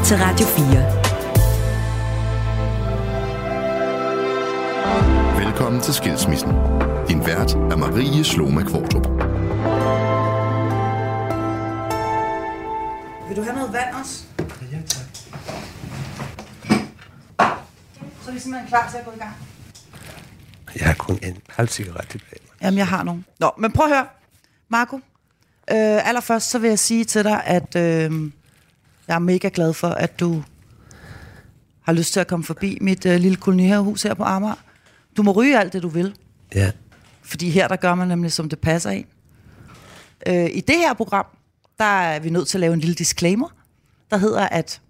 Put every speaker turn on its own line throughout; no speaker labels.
lytter til Radio 4.
Velkommen til Skilsmissen. Din vært er Marie Sloma Kvartrup.
Vil du have noget vand også?
Ja, tak.
Så er vi simpelthen klar til at gå i gang.
Jeg har kun en halv cigaret tilbage.
Jamen, jeg har nogen. Nå, men prøv at høre. Marco, øh, allerførst så vil jeg sige til dig, at øh, jeg er mega glad for, at du har lyst til at komme forbi mit øh, lille kolonihavehus her på Amager. Du må ryge alt det, du vil.
Ja.
Fordi her, der gør man nemlig, som det passer ind. Øh, I det her program, der er vi nødt til at lave en lille disclaimer, der hedder, at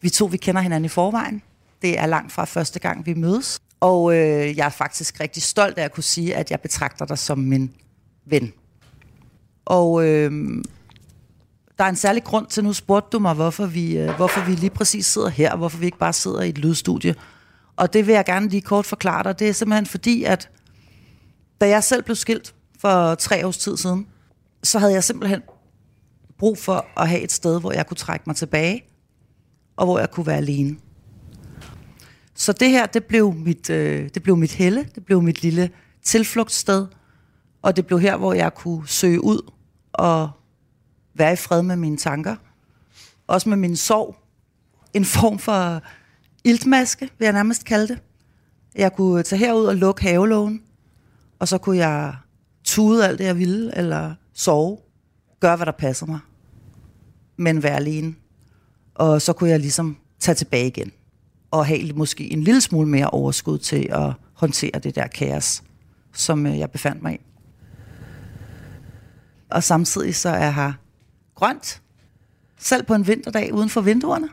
vi to, vi kender hinanden i forvejen. Det er langt fra første gang, vi mødes. Og øh, jeg er faktisk rigtig stolt af at kunne sige, at jeg betragter dig som min ven. Og øh, der er en særlig grund til, nu spurgte du mig, hvorfor vi, øh, hvorfor vi lige præcis sidder her, hvorfor vi ikke bare sidder i et lydstudie. Og det vil jeg gerne lige kort forklare dig. Det er simpelthen fordi, at da jeg selv blev skilt for tre års tid siden, så havde jeg simpelthen brug for at have et sted, hvor jeg kunne trække mig tilbage, og hvor jeg kunne være alene. Så det her, det blev mit, øh, det blev mit helle, det blev mit lille tilflugtssted, og det blev her, hvor jeg kunne søge ud og være i fred med mine tanker. Også med min sorg. En form for iltmaske, vil jeg nærmest kalde det. Jeg kunne tage herud og lukke havelågen, og så kunne jeg tude alt det, jeg ville, eller sove. Gøre, hvad der passer mig. Men være alene. Og så kunne jeg ligesom tage tilbage igen. Og have måske en lille smule mere overskud til at håndtere det der kaos, som øh, jeg befandt mig i. Og samtidig så er her grønt. Selv på en vinterdag uden for vinduerne.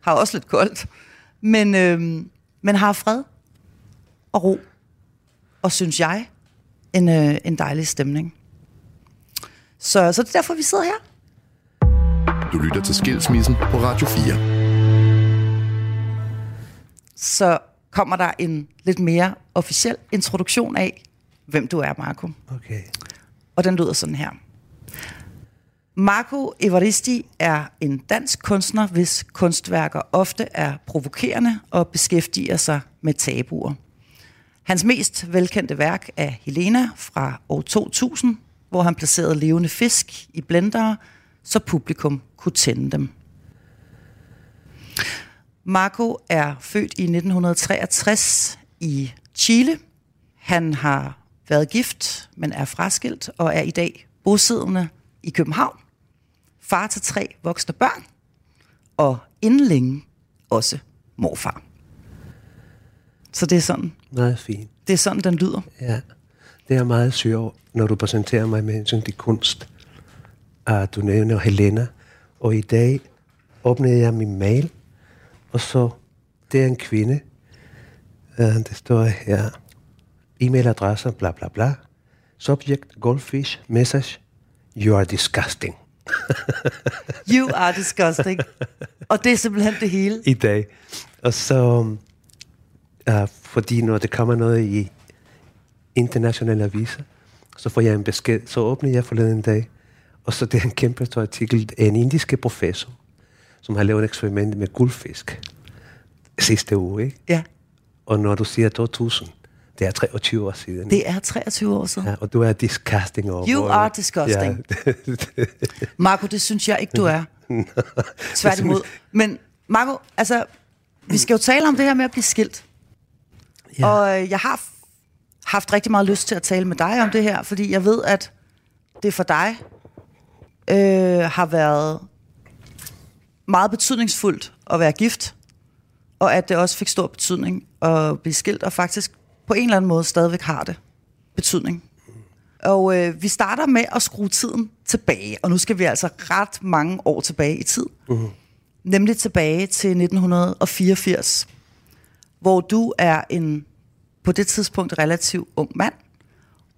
Har også lidt koldt. Men, øh, men har fred og ro. Og synes jeg, en, øh, en dejlig stemning. Så, så det er derfor, vi sidder her.
Du lytter til Skilsmissen på Radio 4.
Så kommer der en lidt mere officiel introduktion af, hvem du er, Marco.
Okay.
Og den lyder sådan her. Marco Evaristi er en dansk kunstner, hvis kunstværker ofte er provokerende og beskæftiger sig med tabuer. Hans mest velkendte værk er Helena fra år 2000, hvor han placerede levende fisk i blendere, så publikum kunne tænde dem. Marco er født i 1963 i Chile. Han har været gift, men er fraskilt og er i dag bosiddende i København. Far til tre voksne børn, og inden længe også morfar. Så det er sådan,
Meget fint.
det er sådan den lyder.
Ja. Det er meget sjovt, når du præsenterer mig med hensyn til kunst. At du nævner Helena. Og i dag åbnede jeg min mail, og så, det er en kvinde. Uh, det står her. E-mailadresse, bla bla bla. Subject, goldfish, message. You are disgusting.
You are disgusting. Og det er simpelthen det hele.
i dag. Og så, uh, fordi når det kommer noget i internationale aviser, så får jeg en besked. Så åbner jeg forleden dag, og så det er en kæmpe stor artikel af en indiske professor, som har lavet et eksperiment med guldfisk sidste uge. Ikke?
Ja,
Og når du siger 2000, det er 23 år siden.
det er 23 år siden.
Ja, og du er disgusting over.
You are disgusting.
Ja.
Marco, det synes jeg ikke, du er. Tværtimod. Men Marco, altså, vi skal jo tale om det her med at blive skilt.
Ja.
Og øh, jeg har haft rigtig meget lyst til at tale med dig om det her, fordi jeg ved, at det for dig øh, har været meget betydningsfuldt at være gift, og at det også fik stor betydning at blive skilt, og faktisk på en eller anden måde stadigvæk har det betydning. Og øh, vi starter med at skrue tiden tilbage, og nu skal vi altså ret mange år tilbage i tid. Uh-huh. Nemlig tilbage til 1984, hvor du er en på det tidspunkt relativt ung mand,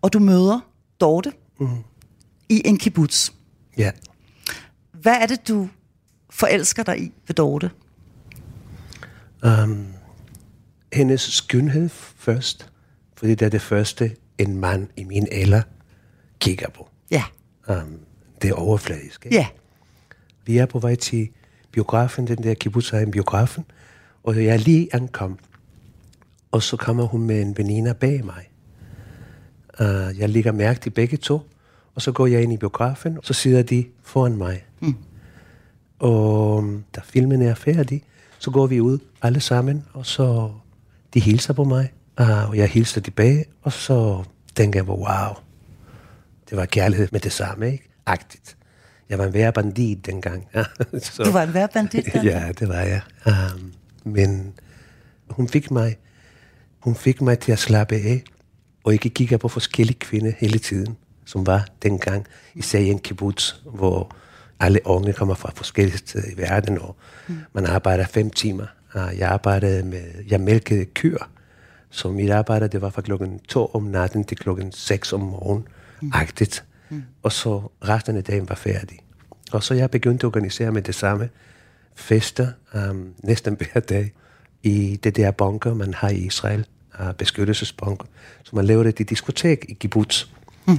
og du møder Dorte uh-huh. i en kibbutz.
ja.
Hvad er det, du forelsker dig i ved Dorte?
Um, hendes skønhed først, fordi det er det første, en mand i min alder kigger på.
Ja,
Um, det er overfladisk. Ikke?
ja,
Vi er på vej til biografen, den der kibbutz er en biografen, og jeg er lige ankom. Og så kommer hun med en veninde bag mig. Uh, jeg ligger mærke til begge to, og så går jeg ind i biografen, og så sidder de foran mig. Mm. Og da filmen er færdig, så går vi ud alle sammen, og så de hilser på mig, og jeg hilser tilbage, og så tænker jeg wow, det var kærlighed med det samme, ikke? Agtigt. Jeg var en værre bandit dengang.
så, du var en værre bandit dengang?
ja, det var jeg. Um, men hun fik mig, hun fik mig til at slappe af, og ikke kigge på forskellige kvinder hele tiden, som var dengang, især i en kibbutz, hvor alle unge kommer fra forskellige steder i verden, og mm. man arbejder fem timer. Jeg arbejdede med, jeg mælkede kyr, så mit arbejde, det var fra klokken to om natten til klokken 6 om morgenen, mm. agtigt. Mm. Og så resten af dagen var færdig. Og så jeg begyndte at organisere med det samme fester um, næsten hver dag i det der bunker, man har i Israel, uh, beskyttelsesbunker. Så man lavede det diskotek i kibbutz. Mm.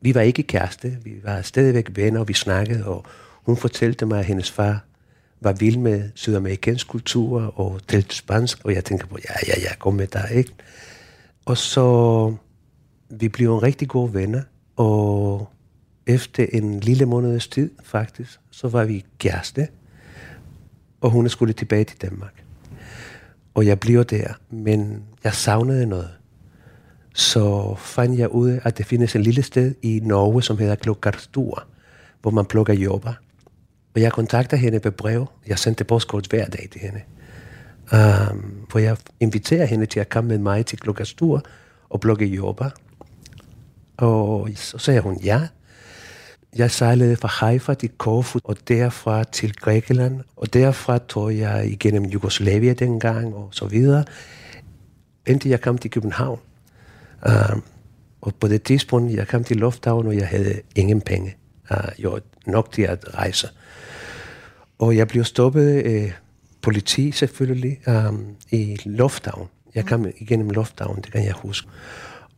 Vi var ikke kæreste, vi var stadigvæk venner, og vi snakkede, og hun fortalte mig, at hendes far var vild med sydamerikansk kultur og talte spansk, og jeg tænkte på, ja, ja, ja, kom med dig, ikke? Og så, vi blev en rigtig gode venner, og efter en lille måneds tid, faktisk, så var vi kæreste, og hun skulle tilbage til Danmark. Og jeg blev der, men jeg savnede noget. Så fandt jeg ud af, at det findes et lille sted i Norge, som hedder Klokkarstur, hvor man plukker jobber. Og jeg kontakter hende på brev. Jeg sendte postkort hver dag til hende. Um, for jeg inviterer hende til at komme med mig til Klokkarstur og plukke jobber. Og så sagde hun ja. Jeg sejlede fra Haifa til Korfu, og derfra til Grækenland, og derfra tog jeg igennem Jugoslavia dengang, og så videre, indtil jeg kom til København. Um, og på det tidspunkt, jeg kom til Lufthavn, og jeg havde ingen penge. Jeg var nok til at rejse. Og jeg blev stoppet uh, politi selvfølgelig um, i lufthavn. Jeg kom igennem lufthavn, det kan jeg huske.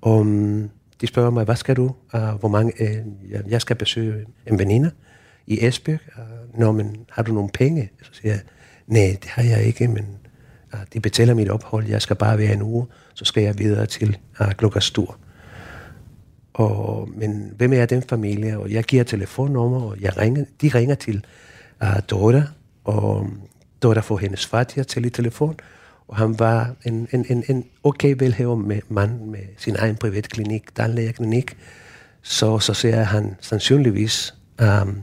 Um, de spørger mig, hvad skal du? Uh, hvor mange? Uh, jeg skal besøge en veninde i Esbjerg. Uh, Nå, men har du nogle penge? Så siger jeg, nej, det har jeg ikke, men uh, de betaler mit ophold. Jeg skal bare være en uge, så skal jeg videre til uh, Glukastur. Og, men hvem er den familie? Og jeg giver telefonnummer, og jeg ringer, de ringer til uh, Dora, og Dora får hendes far til at tælle i telefon, og han var en, en, en, en okay velhæver mand med sin egen privatklinik, tandlægerklinik. Så, så ser han sandsynligvis, um,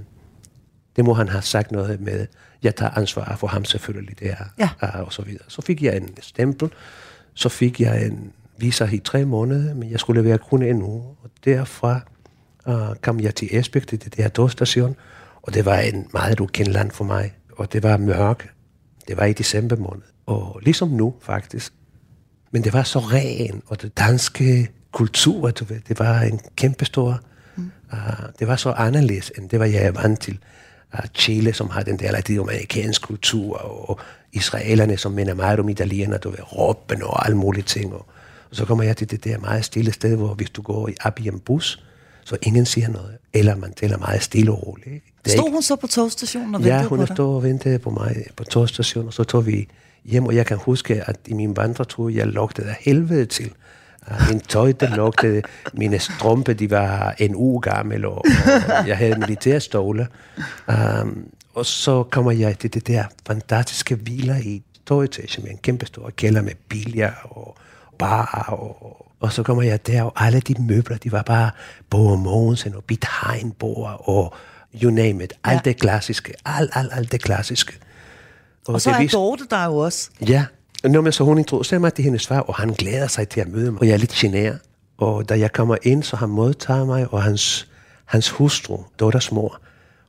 det må han have sagt noget med, jeg tager ansvar for ham selvfølgelig der, ja. uh, og så videre. Så fik jeg en stempel, så fik jeg en visa i tre måneder, men jeg skulle være kun en uge. Og derfra uh, kom jeg til Esbjerg, til det der togstation, og det var en meget ukendt land for mig, og det var mørk. Det var i december måned og ligesom nu faktisk. Men det var så ren, og det danske kultur, du ved, det var en kæmpestor, mm. uh, det var så anderledes, end det var jeg vant til. Uh, Chile, som har den der latinamerikanske kultur, og israelerne, som minder meget om italiener, du ved, råben og alle mulige ting. Og, og så kommer jeg til det der meget stille sted, hvor hvis du går i op i en bus, så ingen siger noget. Eller man taler meget stille og roligt. Ikke?
Stod ikke... hun så på togstationen og
ventede
ja,
hun stod og ventede på mig på togstationen, og så tog vi hjem, og jeg kan huske, at i min vandretur, jeg lugtede af helvede til. Uh, min tøj, det lugtede, mine strømpe, de var en uge gammel, og, og jeg havde militærstole. Um, og så kommer jeg til det der fantastiske hviler i togetage med en kæmpe stor kælder med biler og bar, og, og så kommer jeg der, og alle de møbler, de var bare Bo Mogensen og Bit Heinborg og you name it. Alt ja. det klassiske. Alt, alt, alt det klassiske.
Og, og så er Dorte der jo også.
Ja, Nå, men så hun introducerer mig til hendes far, og han glæder sig til at møde mig. Og jeg er lidt generet. Og da jeg kommer ind, så han modtager mig, og hans, hans hustru, Dotters mor,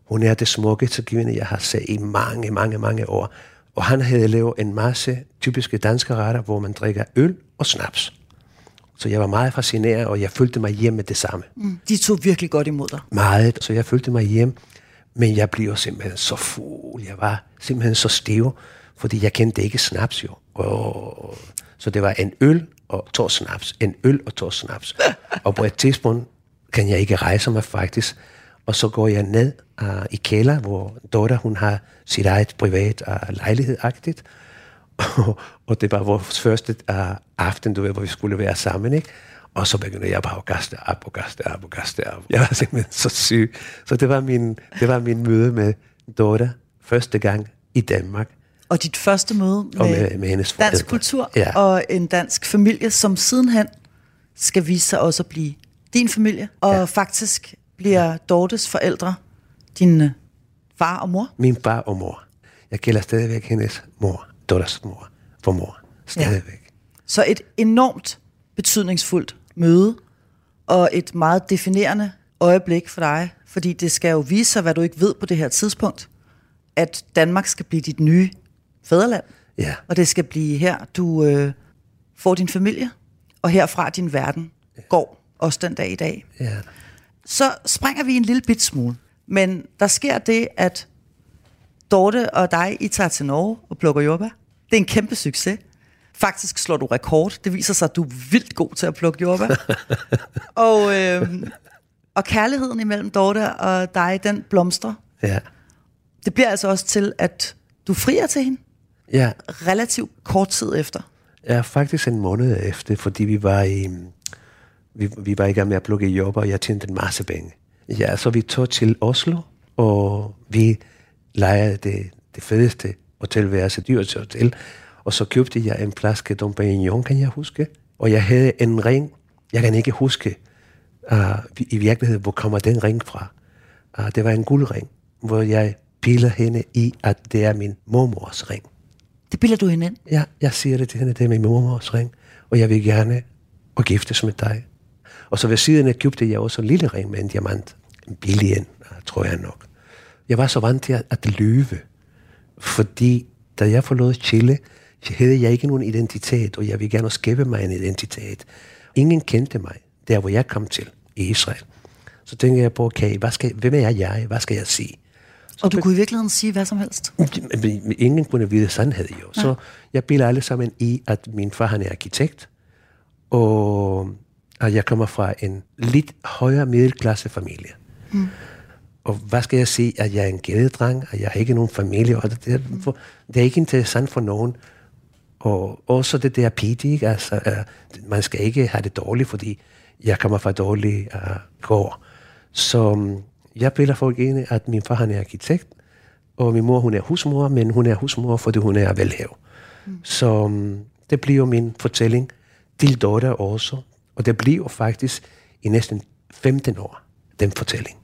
hun er det smukkeste kvinde, jeg har set i mange, mange, mange år. Og han havde lavet en masse typiske danske retter, hvor man drikker øl og snaps. Så jeg var meget fascineret, og jeg følte mig hjem med det samme.
Mm. De tog virkelig godt imod dig.
Meget, så jeg følte mig hjem. Men jeg blev simpelthen så fuld. Jeg var simpelthen så stiv, fordi jeg kendte ikke snaps jo. Og, så det var en øl og to snaps. En øl og to snaps. og på et tidspunkt kan jeg ikke rejse mig faktisk. Og så går jeg ned uh, i kælder, hvor Dora, hun har sit eget privat uh, lejlighed-agtigt. Og, og det var vores første uh, aften, du ved, hvor vi skulle være sammen, ikke? Og så begyndte jeg bare at gaste op og gaste op og gaste op. Jeg var simpelthen så syg. Så det var min, det var min møde med Dora første gang i Danmark.
Og dit første møde med,
Og med, med hendes
dansk
forældre.
kultur
Ja.
og en dansk familie, som sidenhen skal vise sig også at blive din familie. Og ja. faktisk bliver Dortes forældre dine far og mor.
Min far og mor. Jeg kalder stadigvæk hendes mor, Doras mor, for mor. Stadigvæk.
Så et enormt betydningsfuldt møde, og et meget definerende øjeblik for dig, fordi det skal jo vise sig, hvad du ikke ved på det her tidspunkt, at Danmark skal blive dit nye fædreland,
Ja.
og det skal blive her, du øh, får din familie, og herfra din verden går, også den dag i dag.
ja.
Så springer vi en lille bit smule, men der sker det, at Dorte og dig, I tager til Norge og plukker jordbær. Det er en kæmpe succes. Faktisk slår du rekord. Det viser sig, at du er vildt god til at plukke jordbær. og, øh, og kærligheden imellem Dorte og dig, den blomstrer.
Ja.
Det bliver altså også til, at du frier til hende
Ja,
relativt kort tid efter.
ja, faktisk en måned efter, fordi vi var i, vi, vi var i gang med at plukke jobber, og jeg tjente en masse penge. Ja, så vi tog til Oslo, og vi lejede det, det fedeste hotelværelse, dyreste hotel, og så købte jeg en flaske Dom Perignon, kan jeg huske. Og jeg havde en ring, jeg kan ikke huske uh, i virkeligheden, hvor kommer den ring fra. Uh, det var en guldring, hvor jeg piller hende i, at det er min mormors ring.
Det bilder du hende ind.
Ja, jeg siger det til hende, det er min mormors ring, og jeg vil gerne og giftes med dig. Og så ved siden af købte jeg også en lille ring med en diamant. Billig en, tror jeg nok. Jeg var så vant til at, at lyve, fordi da jeg forlod Chile, så havde jeg ikke nogen identitet, og jeg ville gerne skabe mig en identitet. Ingen kendte mig, der hvor jeg kom til, i Israel. Så tænkte jeg på, okay, hvad skal, hvem er jeg? Hvad skal jeg sige?
Og du kunne i virkeligheden sige hvad som helst.
Men Ingen kunne vide sandhed jo. Så jeg bilder alle sammen i, at min far han er arkitekt, og at jeg kommer fra en lidt højere middelklasse familie. Mm. Og hvad skal jeg sige? At jeg er en gældedreng, og jeg har ikke nogen familie, og det, det, for, det er ikke interessant for nogen. Og også det der ikke? Altså, uh, man skal ikke have det dårligt, fordi jeg kommer fra dårlig uh, gård. Så um, jeg bilder folk ind, at min far han er arkitekt, og min mor hun er husmor, men hun er husmor, fordi hun er velhav. Mm. Så um, det bliver min fortælling til Dorte også, og det bliver faktisk i næsten 15 år, den fortælling.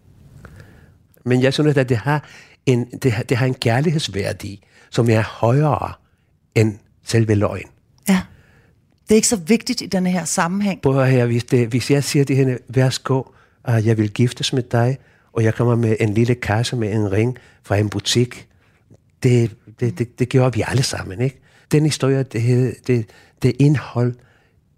Men jeg synes, at det har en, det har, det har en kærlighedsværdi, som er højere end selve løgn.
Ja. Det er ikke så vigtigt i denne her sammenhæng.
Prøv her, hvis, det, hvis jeg siger til hende, værsgo, uh, jeg vil giftes med dig, og jeg kommer med en lille kasse med en ring fra en butik, det, det, det, det gjorde vi alle sammen, ikke? Den historie, det, det, det indhold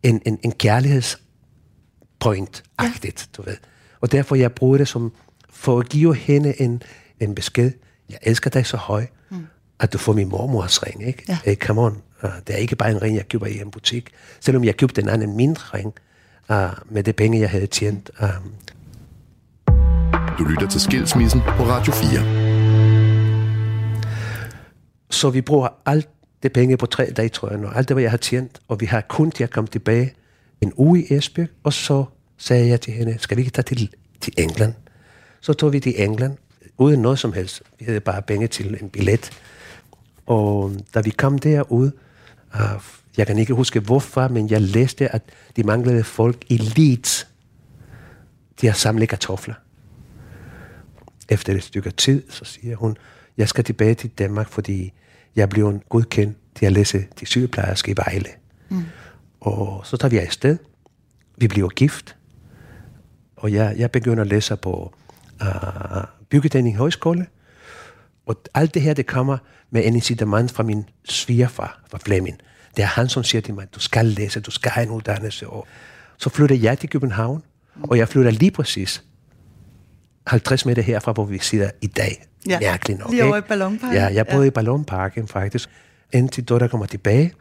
en, en, en kærlighedspoint-agtigt, ja. du ved. Og derfor jeg bruger det som, for at give hende en, en besked. Jeg elsker dig så høj, mm. at du får min mormors ring, ikke?
Ja.
Hey, come on. Uh, det er ikke bare en ring, jeg køber i en butik. Selvom jeg købte en anden mindre ring, uh, med det penge, jeg havde tjent. Um,
Du lytter til Skilsmissen på Radio 4.
Så vi bruger alt det penge på tre dage, tror jeg, nu. alt det, hvad jeg har tjent, og vi har kun til at komme tilbage en uge i Esbjerg, og så sagde jeg til hende, skal vi ikke tage til, til England? Så tog vi til England, uden noget som helst. Vi havde bare penge til en billet. Og da vi kom derud, uh, jeg kan ikke huske hvorfor, men jeg læste, at de manglede folk i Leeds til at samle kartofler. Efter et stykke tid, så siger hun, jeg skal tilbage til Danmark, fordi jeg blev godkendt til at læse til sygeplejerske i Vejle. Mm. Og så tager vi afsted. Vi bliver gift. Og jeg, jeg begynder at læse på uh, Byggeteknisk Højskole. Og alt det her, det kommer med en incitament fra min svigerfar, fra Flemming. Det er han, som siger til mig, du skal læse, du skal have en uddannelse. Og så flytter jeg til København, og jeg flytter lige præcis 50 meter herfra, hvor vi sidder i dag.
Ja,
Mærkeligt nok.
lige over i Ballonparken.
Ja, jeg boede
Ja.
ja. i Ballonparken faktisk, indtil Dotter kommer tilbage.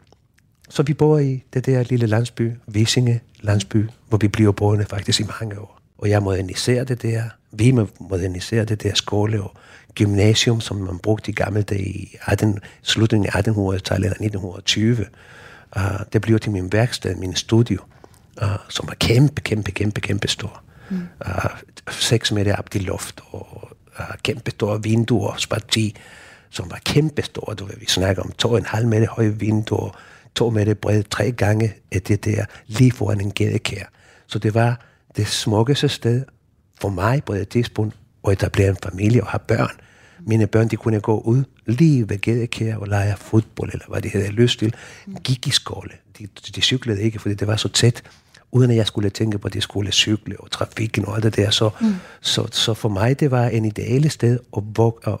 Så vi bor i det der lille landsby, Visinge landsby, hvor vi bliver boende faktisk i mange år. Og jeg moderniserede det der. Vi moderniserede det der skole og gymnasium, som man brugte i gamle dage i 18, slutningen af 1800-tallet eller 1920. Uh, det blev til min værksted, min studio, uh, som var kæmpe, kæmpe, kæmpe, kæmpe stor. Mm. Uh, 6 meter op i luft, og uh, kæmpe store vinduer, sparti, som var kæmpe store. Du ved, vi snakker om to og en halv meter høje vinduer, to meter brede, tre gange af det der, lige foran en gadekær. Så det var det smukkeste sted for mig på det tidspunkt at etablere en familie og have børn. Mine børn, de kunne gå ud lige ved gadekær og lege fodbold, eller hvad det hedder, lyst til. Gik i skole. De, de cyklede ikke, fordi det var så tæt uden at jeg skulle tænke på, at det skulle cykle og trafikken og alt det der. Så, mm. så, så for mig, det var en ideale sted at, vok, at,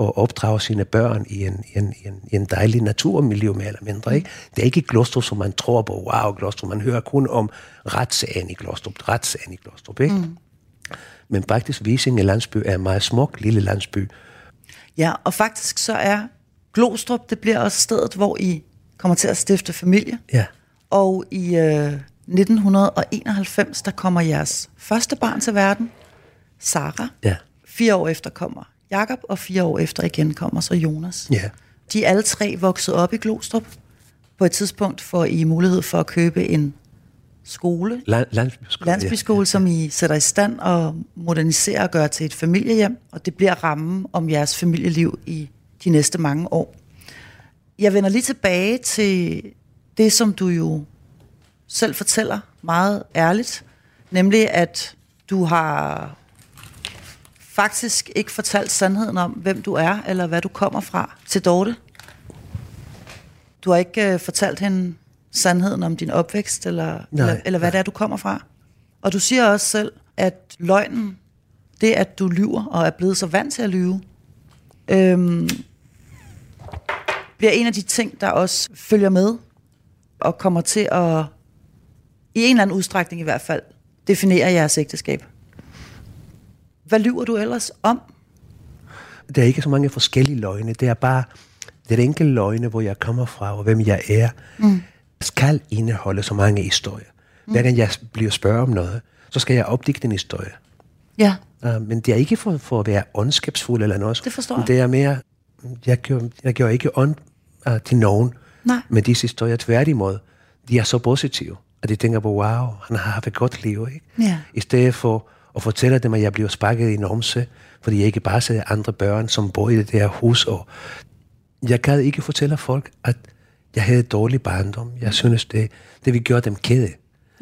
at opdrage sine børn i en, i en, i en, i en dejlig naturmiljø, mere eller mindre. Mm. Ikke? Det er ikke Glostrup, som man tror på, wow, Glostrup. Man hører kun om retssagen i Glostrup, retssagen i Glostrup. Ikke? Mm. Men faktisk Visinge landsby er en meget smuk lille landsby.
Ja, og faktisk så er Glostrup, det bliver også stedet, hvor I kommer til at stifte familie.
Ja.
Og i øh, 1991, der kommer jeres første barn til verden, Sara.
Ja.
Fire år efter kommer Jakob, og fire år efter igen kommer så Jonas.
Ja.
De er alle tre vokset op i Glostrup. På et tidspunkt får I mulighed for at købe en skole,
La- landsbyskole,
landsbyskole, ja. som I sætter i stand og moderniserer og gør til et familiehjem, og det bliver rammen om jeres familieliv i de næste mange år. Jeg vender lige tilbage til det, som du jo selv fortæller meget ærligt, nemlig at du har faktisk ikke fortalt sandheden om, hvem du er, eller hvad du kommer fra til Dorte. Du har ikke uh, fortalt hende sandheden om din opvækst, eller,
Nej,
eller, eller hvad
nej.
det er, du kommer fra. Og du siger også selv, at løgnen, det at du lyver, og er blevet så vant til at lyve, øhm, bliver en af de ting, der også følger med, og kommer til at, i en eller anden udstrækning i hvert fald, definere jeres ægteskab. Hvad lyver du ellers om?
Der er ikke så mange forskellige løgne. Det er bare det enkelte løgne, hvor jeg kommer fra, og hvem jeg er, mm. skal indeholde så mange historier. Hver gang jeg bliver spørget om noget, så skal jeg opdigte en historie.
Ja.
Uh, men det er ikke for, for at være ondskabsfuld eller noget.
Det forstår jeg.
Det er mere, jeg gjorde, jeg gjorde ikke ond uh, til nogen
Nej.
med disse historier. Tværtimod, de er så positive, at de tænker på, wow, han har haft et godt liv. Ikke?
Ja.
I stedet for at fortælle dem, at jeg bliver sparket i en omse, fordi jeg ikke bare ser andre børn, som bor i det der hus. Og jeg gad ikke fortælle folk, at jeg havde dårlig barndom. Jeg synes, det, det vil gøre dem kede.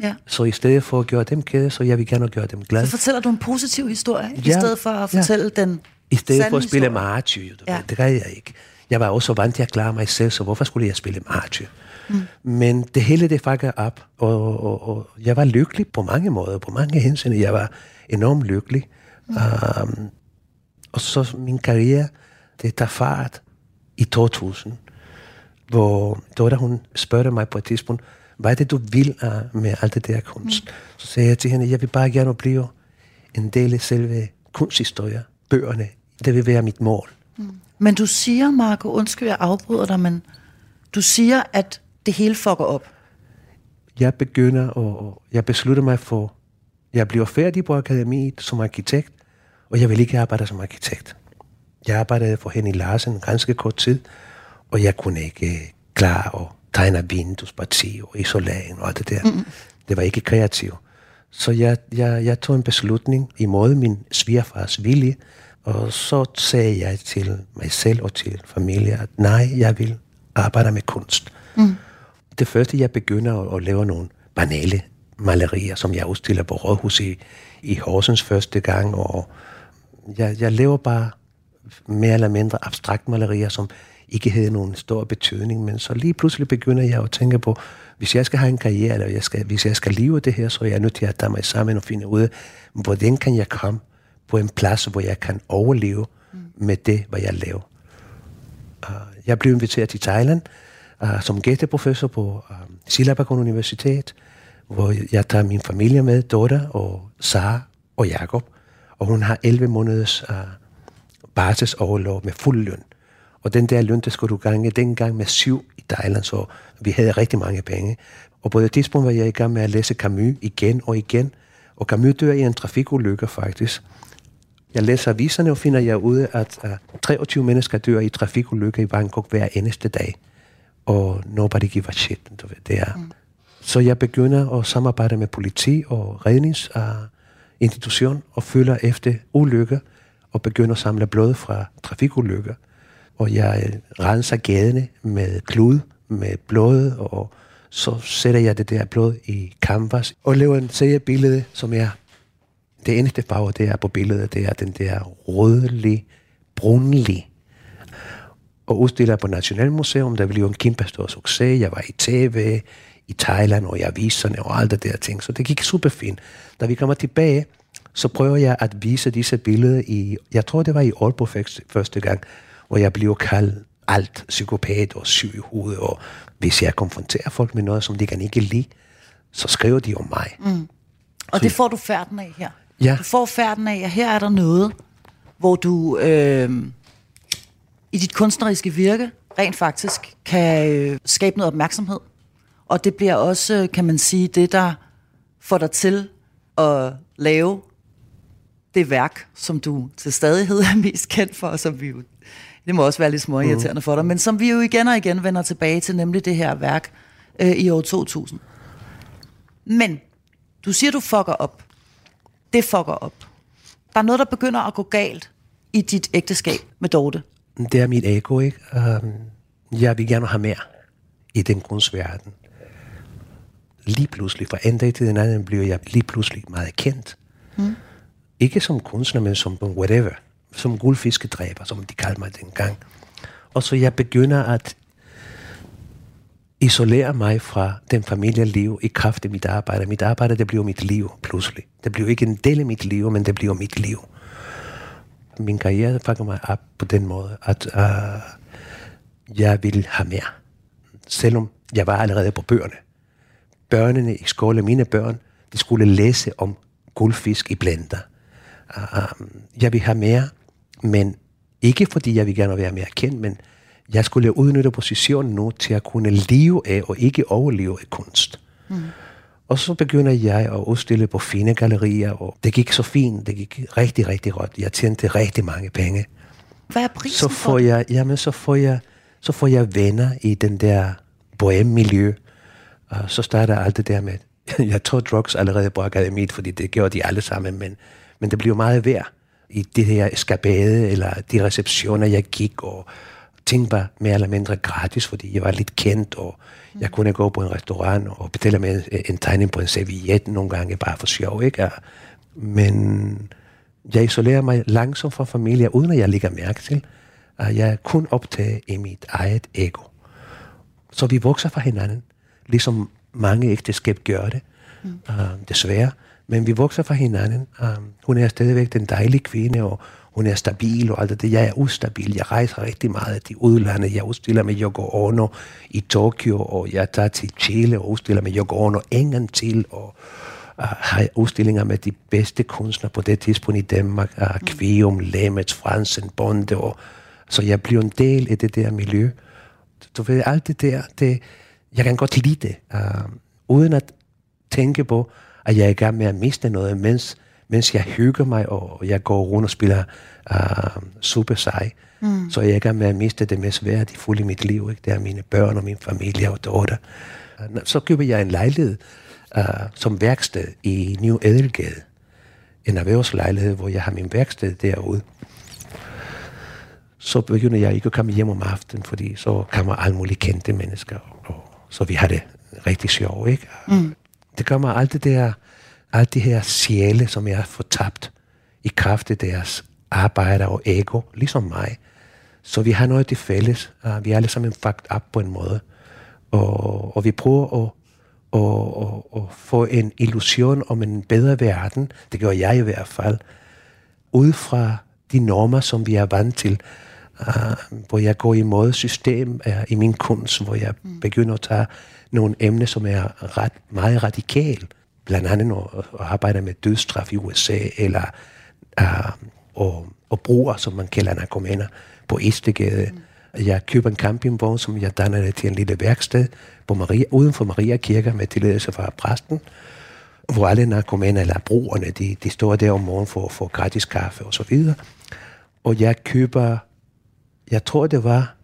Ja.
Så i stedet for at gøre dem kede, så jeg vil gerne gøre dem glade.
Så fortæller du en positiv historie, ja. i
Ja.
stedet for at
Ja.
fortælle den
I stedet for at spille martyr,
Ja.
ja. det gør jeg ikke. Jeg var også vant til at klare mig selv, så hvorfor skulle jeg spille martyr? Mm. Men det hele det faktisk op, og, og, og jeg var lykkelig på mange måder, på mange hensyn. Jeg var enormt lykkelig. Mm. Um, og så min karriere, det tager fart i 2000, hvor Dora, hun spørger mig på et tidspunkt, hvad er det, du vil uh, med alt det der kunst? Mm. Så sagde jeg til hende, jeg vil bare gerne blive en del af selve kunsthistorie, bøgerne. Det vil være mit mål.
Men du siger, Marco, undskyld, jeg afbryder dig, men du siger, at det hele fucker op.
Jeg begynder, og jeg beslutter mig for, jeg bliver færdig på akademiet som arkitekt, og jeg vil ikke arbejde som arkitekt. Jeg arbejdede for Henning Larsen ganske kort tid, og jeg kunne ikke øh, klare at tegne vinduesparti og isolering og alt det der. Mm. Det var ikke kreativt. Så jeg, jeg, jeg tog en beslutning imod min svigerfars vilje, og så sagde jeg til mig selv og til familie, at nej, jeg vil arbejde med kunst. Mm. Det første, jeg begynder at, at lave nogle banale malerier, som jeg udstiller på Rådhus i, i Horsens første gang, og jeg, jeg laver bare mere eller mindre abstrakt malerier, som ikke havde nogen stor betydning, men så lige pludselig begynder jeg at tænke på, hvis jeg skal have en karriere, eller jeg skal, hvis jeg skal leve det her, så er jeg nødt til at tage mig sammen og finde ud af, hvordan kan jeg komme på en plads, hvor jeg kan overleve med det, hvad jeg laver. Uh, jeg blev inviteret til Thailand uh, som gæsteprofessor på øh, uh, Silabakon Universitet, hvor jeg tager min familie med, Dora og Sara og Jakob, og hun har 11 måneders uh, barselsoverlov med fuld løn. Og den der løn, der skulle du gange dengang med syv i Thailand, så vi havde rigtig mange penge. Og på det tidspunkt var jeg i gang med at læse Camus igen og igen, Og Camus dør i en trafikulykke faktisk. Jeg læser aviserne og finder jeg ud at uh, 23 mennesker dør i trafikulykker i Bangkok hver eneste dag. Og nobody give a shit. Du ved, det er. Mm. Så jeg begynder at samarbejde med politi og redningsinstitution uh, og følger efter ulykker og begynder at samle blod fra trafikulykker. Og jeg renser gadene med klud, med blod, og så sætter jeg det der blod i canvas og laver en seriebillede, som er det eneste farve, det er på billedet, det er den der rødlig, brunlig. Og udstiller på Nationalmuseum, der blev en kæmpe stor succes. Jeg var i tv, i Thailand og i aviserne og alt det der ting. Så det gik super fint. Da vi kommer tilbage, så prøver jeg at vise disse billeder i, jeg tror det var i Aalborg første gang, hvor jeg blev kaldt alt psykopat og syg i hovedet, og hvis jeg konfronterer folk med noget, som de kan ikke lide, så skriver de om mig. Mm.
Og så det får du færden af her?
Ja.
Du får færden af, at her er der noget, hvor du øh, i dit kunstneriske virke rent faktisk kan øh, skabe noget opmærksomhed. Og det bliver også, kan man sige, det, der får dig til at lave det værk, som du til stadighed er mest kendt for, og som vi jo, det må også være lidt småirriterende mm. for dig, men som vi jo igen og igen vender tilbage til, nemlig det her værk øh, i år 2000. Men du siger, du fucker op. Det fucker op. Der er noget, der begynder at gå galt i dit ægteskab med Dorte.
Det er mit ego, ikke? Um, jeg vil gerne have mere i den kunstverden. Lige pludselig, fra en dag til den anden, bliver jeg lige pludselig meget kendt. Mm. Ikke som kunstner, men som whatever. Som guldfiskedræber, som de kaldte mig dengang. Og så jeg begynder at isolere mig fra den familieliv i kraft af mit arbejde. Mit arbejde, det bliver mit liv pludselig. Det bliver ikke en del af mit liv, men det bliver mit liv. Min karriere fanger mig op på den måde, at uh, jeg vil have mere. Selvom jeg var allerede på bøgerne. Børnene i skole, mine børn, de skulle læse om guldfisk i blender. Uh, jeg vil have mere, men ikke fordi jeg vil gerne være mere kendt, men jeg skulle udnytte positionen nu til at kunne leve af og ikke overleve af kunst. Mm. Og så begynder jeg at udstille på fine gallerier, og det gik så fint, det gik rigtig, rigtig godt. Jeg tjente rigtig mange penge.
Hvad er prisen
så får jeg, jamen, så får jeg, så får jeg venner i den der bohème-miljø. Og så starter alt det der med, jeg tror drugs allerede på akademiet, fordi det gjorde de alle sammen, men, men det blev meget værd i det her skabade, eller de receptioner, jeg gik, og ting var mere eller mindre gratis, fordi jeg var lidt kendt, og jeg kunne gå på en restaurant og betale med en, tegning på en serviette nogle gange, bare for sjov, ikke? Men jeg isolerer mig langsomt fra familie, uden at jeg lægger mærke til, at jeg er kun optaget i mit eget ego. Så vi vokser fra hinanden, ligesom mange ægteskab gør det, mm. uh, desværre. Men vi vokser fra hinanden. Uh, hun er stadigvæk den dejlige kvinde, og hun er stabil og alt det. Jeg er ustabil. Jeg rejser rigtig meget til udlandet. Jeg udstiller med Yoko Ono i Tokyo, og jeg tager til Chile og udstiller med Yoko Ono en gang til, og uh, har udstillinger med de bedste kunstnere på det tidspunkt i Danmark. Uh, Kvium, Lemets, Fransen, Bonde. Og, så jeg bliver en del af det der miljø. Du ved, alt det der, det, jeg kan godt lide det, uh, uden at tænke på, at jeg er i gang med at miste noget, mens mens jeg hygger mig, og jeg går rundt og spiller uh, super sej, mm. så jeg er i gang med at miste det mest værdifulde i mit liv. Ikke? Det er mine børn og min familie og datter. Uh, så køber jeg en lejlighed uh, som værksted i New Edelgade. En erhvervslejlighed, hvor jeg har min værksted derude. Så begynder jeg ikke at komme hjem om aftenen, fordi så kommer alle mulige kendte mennesker, og, så vi har det rigtig sjovt. Ikke? Mm. Det kommer alt det der alt de her sjæle, som jeg har fortabt i kraft af deres arbejde og ego, ligesom mig. Så vi har noget til fælles. Uh, vi er alle sammen fucked op på en måde. Og, og vi prøver at, at, at, at få en illusion om en bedre verden, det gør jeg i hvert fald, ud fra de normer, som vi er vant til. Uh, hvor jeg går imod system uh, i min kunst, hvor jeg mm. begynder at tage nogle emner, som er ret, meget radikale blandt andet at, at arbejde med dødsstraf i USA, eller uh, og, og bruger, som man kalder narkomaner, på Istegade. Mm. Jeg køber en campingvogn, som jeg danner til en lille værksted på Maria, uden for Maria Kirke med tilladelse fra præsten. hvor alle narkomaner eller brugerne, de, de står der om morgenen for at få gratis kaffe og så videre. Og jeg køber, jeg tror det var,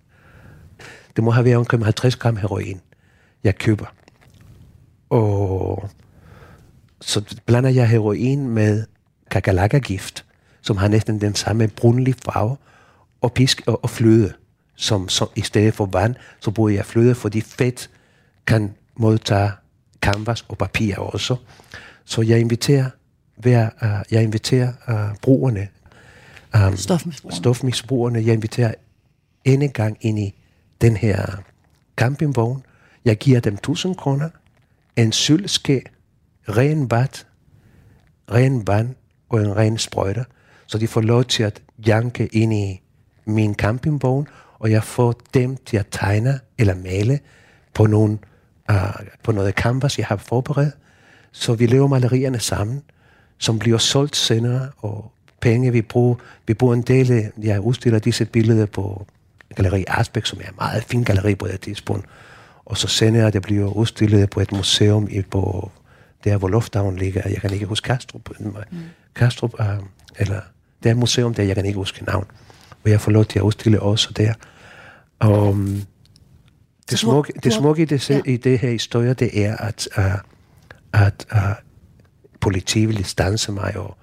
det må have været omkring 50 gram heroin, jeg køber. Og så blander jeg heroin med kakalaka-gift, som har næsten den samme brunlige farve, og pisk og, og fløde. Som, som, I stedet for vand, så bruger jeg fløde, fordi fedt kan modtage canvas og papir også. Så jeg inviterer, hver, uh, jeg inviterer uh, brugerne, um,
Stofmisbrugerne.
stofmisbrugerne, jeg inviterer en gang ind i den her campingvogn. Jeg giver dem 1000 kroner, en sølvske, ren vand, ren vand og en ren sprøjter, så de får lov til at janke ind i min campingvogn, og jeg får dem til at tegne eller male på, nogle, uh, øh, på noget canvas, jeg har forberedt. Så vi laver malerierne sammen, som bliver solgt senere, og penge vi bruger. Vi bruger en del, af- jeg udstiller disse billeder på Galeri Arsbæk, som er en meget fin galeri på det tidspunkt. Og så senere, det bliver udstillet på et museum i, på der, hvor lufthavnen ligger. Jeg kan ikke huske Kastrup. Mm. Kastrup, uh, eller det er et museum der, jeg kan ikke huske navn. Og jeg får lov til at udstille også der. Og um, det smukke, det smukke i, det,
ja.
i det her historie, det er, at, uh, at uh, politiet ville stanse mig, og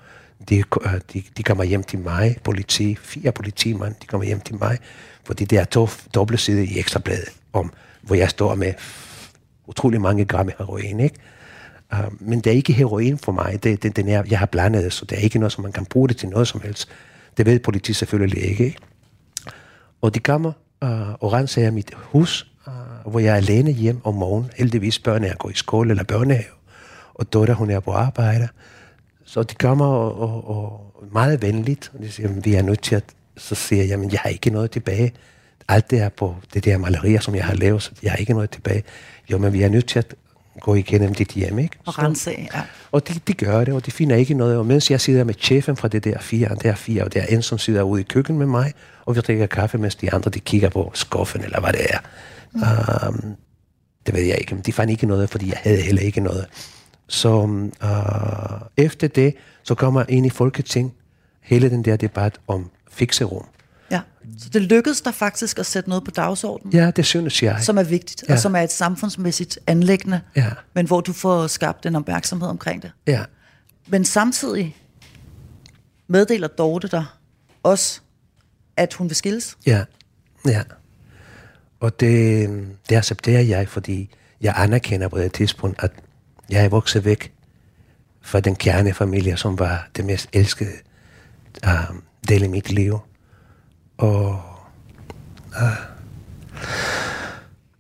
de, uh, de, de kommer hjem til mig, politi, fire politimænd, de kommer hjem til mig, fordi det er to dobbelt side i ekstrabladet, om, hvor jeg står med utrolig mange gram heroin, ikke? Uh, men det er ikke heroin for mig. Det, det, den er, jeg har blandet det, så det er ikke noget, som man kan bruge det til noget som helst. Det ved politiet selvfølgelig ikke. Og de kommer uh, og renser mit hus, uh, hvor jeg er alene hjem om morgenen. Heldigvis børnene er gået i skole eller børnehave, og dotter hun er på arbejde. Så de kommer og, og, og meget venligt, og de siger, vi er nødt til at... Så siger jeg, jamen jeg har ikke noget tilbage. Alt det er på det der malerier, som jeg har lavet, så jeg har ikke noget tilbage. Jo, men vi er nødt til at gå igennem dit hjem, ikke?
Og rense ja.
og de, de gør det, og de finder ikke noget. Og mens jeg sidder med chefen fra det der fire, og der fire, og der er en, som sidder ude i køkkenet med mig, og vi drikker kaffe, mens de andre, de kigger på skuffen, eller hvad det er. Mm. Um, det ved jeg ikke, men de fandt ikke noget, fordi jeg havde heller ikke noget. Så uh, efter det, så kommer ind i Folketing hele den der debat om fikserum.
Så det lykkedes der faktisk at sætte noget på dagsordenen,
Ja, det synes jeg.
som er vigtigt,
Ja.
og som er et samfundsmæssigt anlæggende,
Ja.
men hvor du får skabt en opmærksomhed omkring det.
Ja,
Men samtidig meddeler Dorte dig også, at hun vil skilles.
Ja, ja. Og det, det accepterer jeg, fordi jeg anerkender på det tidspunkt, at jeg er vokset væk fra den kernefamilie, som var det mest elskede uh, del i mit liv. Og... Uh,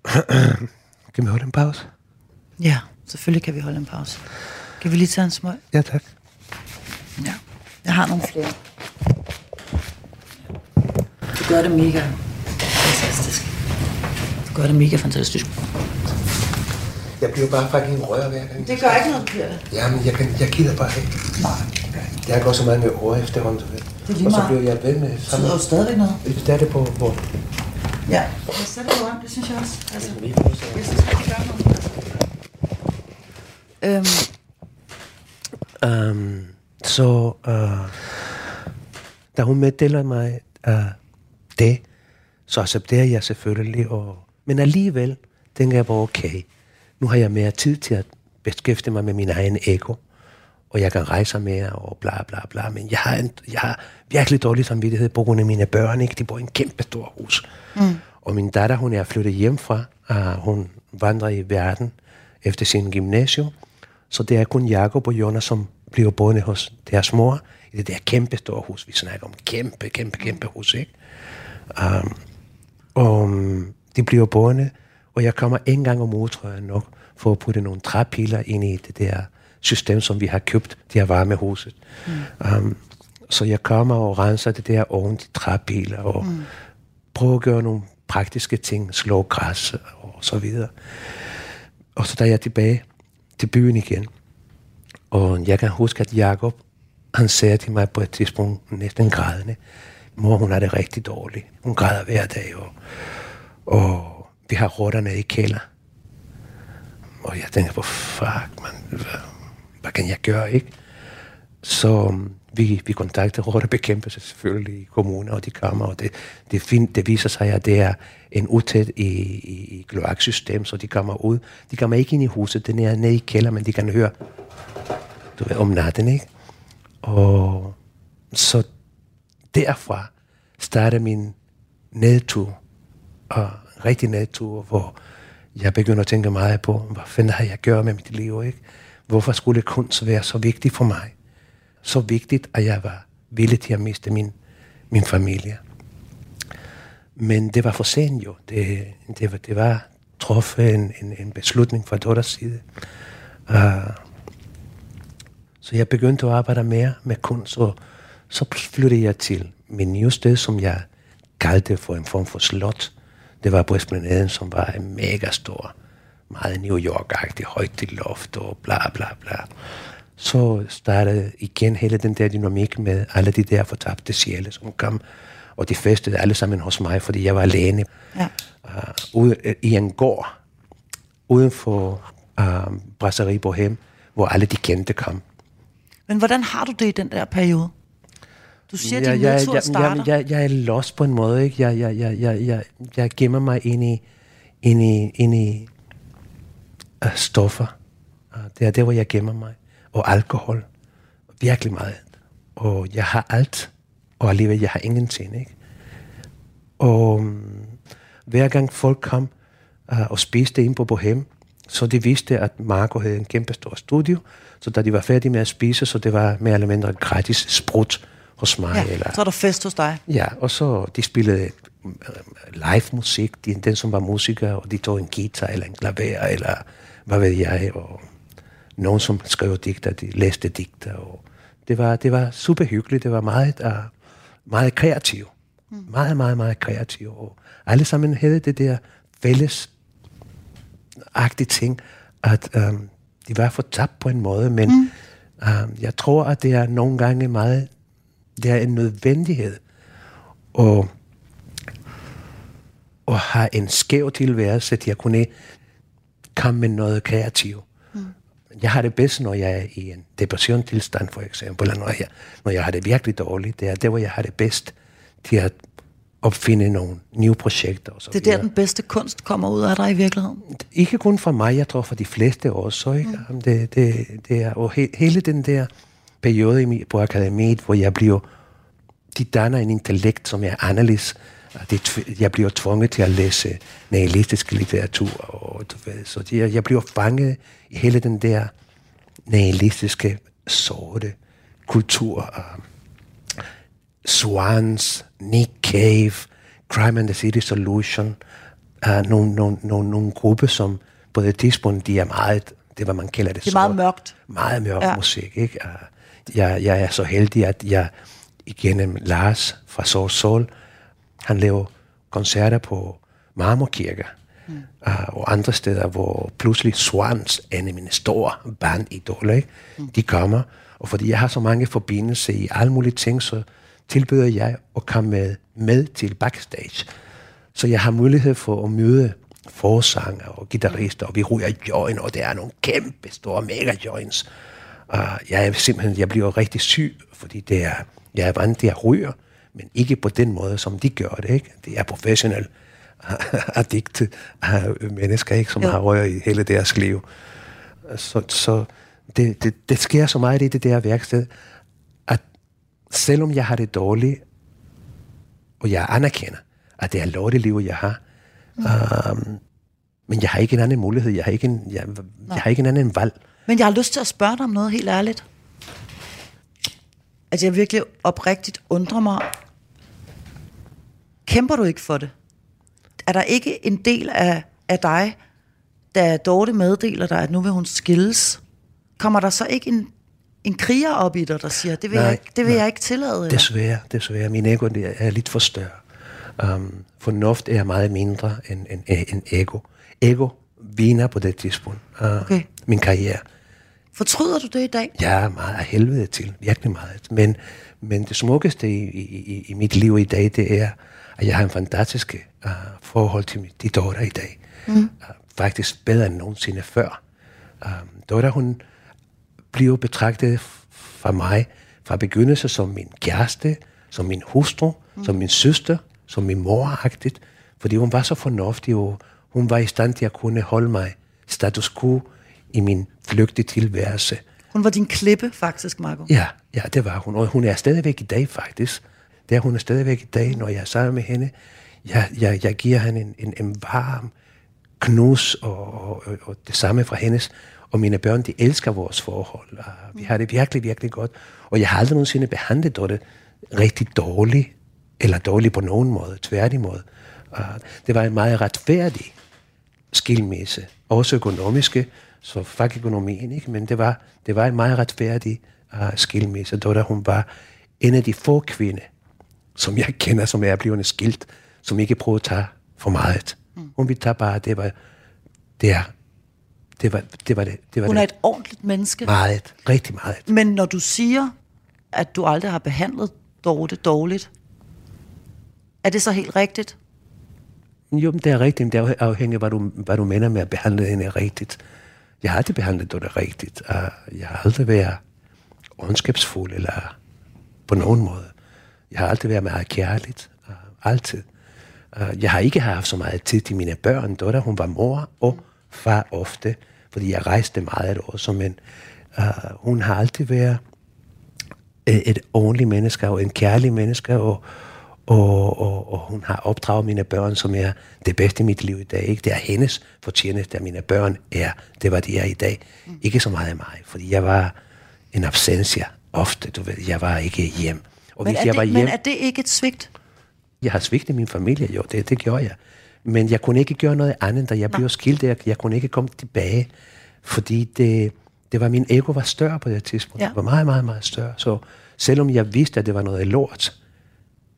kan vi holde en pause?
Ja, selvfølgelig kan vi holde en pause. Kan vi lige tage en smøg?
Ja, tak.
Ja. Jeg har nogle flere. Du gør det mega fantastisk. Du gør det mega fantastisk.
Jeg bliver bare fucking rør hver gang.
Det gør ikke noget, det.
Jamen, jeg, kan, jeg gider bare ikke.
Nej.
Jeg går så mange år efterhånden. du ved.
Det er lige
Og så bliver jeg ved med
Det betyder jo stadigvæk noget.
Det er det på, hvor
Ja. Jeg sætter det on, det synes jeg også. Altså, jeg synes, det gør noget. Øhm,
Um, så uh, da hun meddeler mig uh, det, så accepterer jeg selvfølgelig. Og, men alligevel tænker jeg bare, okay, nu har jeg mere tid til at beskæftige mig med min egen ego, og jeg kan rejse mere og bla bla bla. Men jeg har, en, jeg har virkelig dårlig samvittighed på grund af mine børn. Ikke? De bor i en kæmpe stor hus. Mm. Og min datter, hun er flyttet hjem fra. Uh, hun vandrer i verden efter sin gymnasium. Så det er kun Jakob og Jonas, som bliver boende hos deres mor i det der kæmpe store hus. Vi snakker om kæmpe, kæmpe, kæmpe hus, ikke? Um, og um, de bliver boende, og jeg kommer en gang om ugen, tror jeg nok, for at putte nogle træpiler ind i det der system, som vi har købt, det her varmehuset. Mm. Um, så jeg kommer og renser det der oven de træpiler, og mm. prøver at gøre nogle praktiske ting, slå græs og så videre. Og så da jeg er tilbage til byen igen, og jeg kan huske, at Jakob, han sagde til mig på et tidspunkt, næsten grædende, mor, hun har det rigtig dårligt. Hun græder hver dag, og, og vi har rotterne i kælder. Og jeg tænker på, fuck, man, hvad kan jeg gøre, ikke? Så um, vi, vi kontakter rottebekæmpelse selvfølgelig i kommuner, og de kommer, og det, det, find, det viser sig, at det er en utæt i, i, i kloaksystem, så de kommer ud. De kommer ikke ind i huset, den er nede i kælder, men de kan høre du ved, om natten, ikke? Og så derfra starter min nedtur, og rigtig nedtur, hvor jeg begynder at tænke meget på, hvad fanden har jeg gjort med mit liv, ikke? Hvorfor skulle kunst være så vigtig for mig? Så vigtigt, at jeg var villig til at miste min, min familie. Men det var for sent jo. Det, det, var, det var truffet en, en, en beslutning fra Dotters side. Uh, så jeg begyndte at arbejde mere med kunst, og så flyttede jeg til min nye sted, som jeg kaldte for en form for slot. Det var på Esplanaden, som var en mega stor, meget New York-agtig, højt til loft og bla bla bla. Så startede igen hele den der dynamik med alle de der fortabte sjæle, som kom. Og de festede alle sammen hos mig, fordi jeg var alene.
Ja.
Uh, ude, uh, I en gård uden for uh, Brasserie Bohem, hvor alle de kendte kom.
Men hvordan har du det i den der periode? Du siger, at
Ja,
din
jeg,
nedtur
jeg,
starter.
jeg, jeg, jeg er lost på en måde. Ikke? Jeg, jeg, jeg, jeg, jeg, jeg gemmer mig ind i, ind i, ind i uh, stoffer. Uh, det er der, hvor jeg gemmer mig. Og alkohol. Virkelig meget. Og jeg har alt, og alligevel jeg har ingenting. Ikke? Og um, hver gang folk kom uh, og spiste ind på Bohem, så de vidste, at Marco havde en kæmpe stor studio, så da de var færdige med at spise, så det var mere eller mindre gratis sprut hos mig.
ja,
eller,
så er der fest hos dig.
Ja, og så de spillede øh, live musik, de, den som var musiker, og de tog en guitar eller en klaver, eller hvad ved jeg, og nogen som skrev digter, de læste digter, og det var, det var super hyggeligt, det var meget, uh, meget kreativt. Mm. Meget, meget, meget kreativt, og alle sammen havde det der fælles agtige ting, at um, de var fortabt på en måde, men mm. um, jeg tror, at det er nogle gange meget, det er en nødvendighed at, at have en skæv tilværelse, til at kunne komme med noget kreativt. Mm. Jeg har det bedst, når jeg er i en depressionstilstand, for eksempel, eller når jeg, når jeg har det virkelig dårligt. Det er der, hvor jeg har det bedst til at opfinde nogle nye projekter. Og så
Det er der, den bedste kunst kommer ud af dig i virkeligheden.
Ikke kun for mig, jeg tror for de fleste også. Ikke? Mm. Det, det, det er, og he, hele den der periode på akademiet, hvor jeg bliver, de danner en intellekt, som er anderledes. Det, jeg bliver tvunget til at læse nihilistisk litteratur. Og, du ved, så de, jeg bliver fanget i hele den der nihilistiske, sorte kultur. Swans, Nick Cave, Crime and the City Solution, uh, nogle, nogle, nogle, nogle grupper, som på det tidspunkt, de er meget, det hvad man kalder det.
Det er meget
sort-
mørkt.
Meget mørk
Ja.
ja. musik, ikke? Uh, jeg, jeg er så heldig, at jeg igennem Lars fra Soul Soul, han laver koncerter på Marmorkirker, mm. uh, og andre steder, hvor pludselig Swans, en af mine store bandidoler, ikke? Mm. de kommer, og fordi jeg har så mange forbindelser i alle mulige ting, så tilbyder jeg at komme med, med til backstage. Så jeg har mulighed for at møde forsanger og guitarister, og vi ryger joint, og det er nogle kæmpe store mega joints. Uh, jeg er simpelthen, jeg bliver rigtig syg, fordi det er, jeg er vant til at ryge, men ikke på den måde, som de gør det, ikke? Det er professionelle addikte uh, mennesker, ikke? Som
Jo.
har røget i hele deres liv. Så, så det, det, det sker så meget i det der værksted, at selvom jeg har det dårligt, og jeg anerkender, at det er lorteliv, jeg har, um, men jeg har ikke en anden mulighed, jeg har ikke en, jeg, jeg har ikke en anden valg.
Men jeg har lyst til at spørge dig om noget helt ærligt. At jeg virkelig oprigtigt undrer mig. Kæmper du ikke for det? Er der ikke en del af, af dig, da Dorte meddeler dig, at nu vil hun skilles? Kommer der så ikke en, en kriger op i dig, der siger, det vil,
Nej,
jeg, ikke, det vil
nej.
jeg ikke tillade? Eller?
Desværre, desværre. Min ego er lidt for større. Um, fornuft er meget mindre end, end, end ego. Ego viner på det tidspunkt. Uh,
Okay.
Min karriere.
Fortryder du det i dag?
Er meget af helvede til, virkelig meget. Men, men det smukkeste i, i, i mit liv i dag, det er, at jeg har en fantastisk uh, forhold til de Dora i dag. Mm. Uh, faktisk bedre end nogensinde før. Um, Dora, hun blev betragtet fra mig fra begyndelse som min kæreste, som min hustru, mm. som min søster, som min mor -agtigt, fordi hun var så fornuftig, og hun var i stand til at kunne holde mig status quo i min flygtige tilværelse.
Hun var din klippe, faktisk, Marco.
Ja, ja, det var hun. Og hun er stadigvæk i dag, faktisk. Det er hun er stadigvæk i dag, når jeg er sammen med hende. Jeg, jeg, jeg giver hende en, en, en varm knus, og, og, og, og det samme fra hendes. Og mine børn, de elsker vores forhold. Og vi har det virkelig, virkelig godt. Og jeg har aldrig nogensinde behandlet det rigtig dårligt, eller dårligt på nogen måde, tværtimod. Og det var en meget retfærdig skilmisse, også økonomiske, så fuck økonomien, ikke? men det var, det var en meget retfærdig uh, skilmisse, da hun var en af de få kvinder, som jeg kender, som er blevet skilt, som ikke prøvede at tage for meget. Mm. Hun ville tage bare, det var, det er, det var det. Var det, det var
Hun
det.
er et ordentligt menneske.
Meget, rigtig meget.
Men når du siger, at du aldrig har behandlet Dorte dårligt, er det så helt rigtigt?
Jo, men det er rigtigt, men det er afhængigt af, hvad du, hvad du mener med at behandle hende rigtigt. Jeg har altid behandlet det rigtigt. Uh, jeg har aldrig været ondskabsfuld eller på nogen måde. Jeg har altid været meget kærligt. Uh, altid. Uh, jeg har ikke haft så meget tid til mine børn. Dotter, hun var mor og far ofte, fordi jeg rejste meget også, men uh, hun har altid været et ordentligt menneske og en kærlig menneske, og, og, og, og hun har opdraget mine børn, som er det bedste i mit liv i dag. Ikke? Det er hendes fortjeneste, at mine børn er det, hvad de er i dag. Mm. Ikke så meget af mig, fordi jeg var en absentia ofte. Du ved, jeg var ikke hjem.
Og men, er jeg var det, hjem, men er det ikke et svigt?
Jeg har svigtet min familie, jo, det, det gjorde jeg. Men jeg kunne ikke gøre noget andet, da jeg Nå. blev skilt. Jeg, jeg kunne ikke komme tilbage, fordi det, det var min ego var større på det tidspunkt. Ja. Det var meget, meget, meget større. Så selvom jeg vidste, at det var noget lort,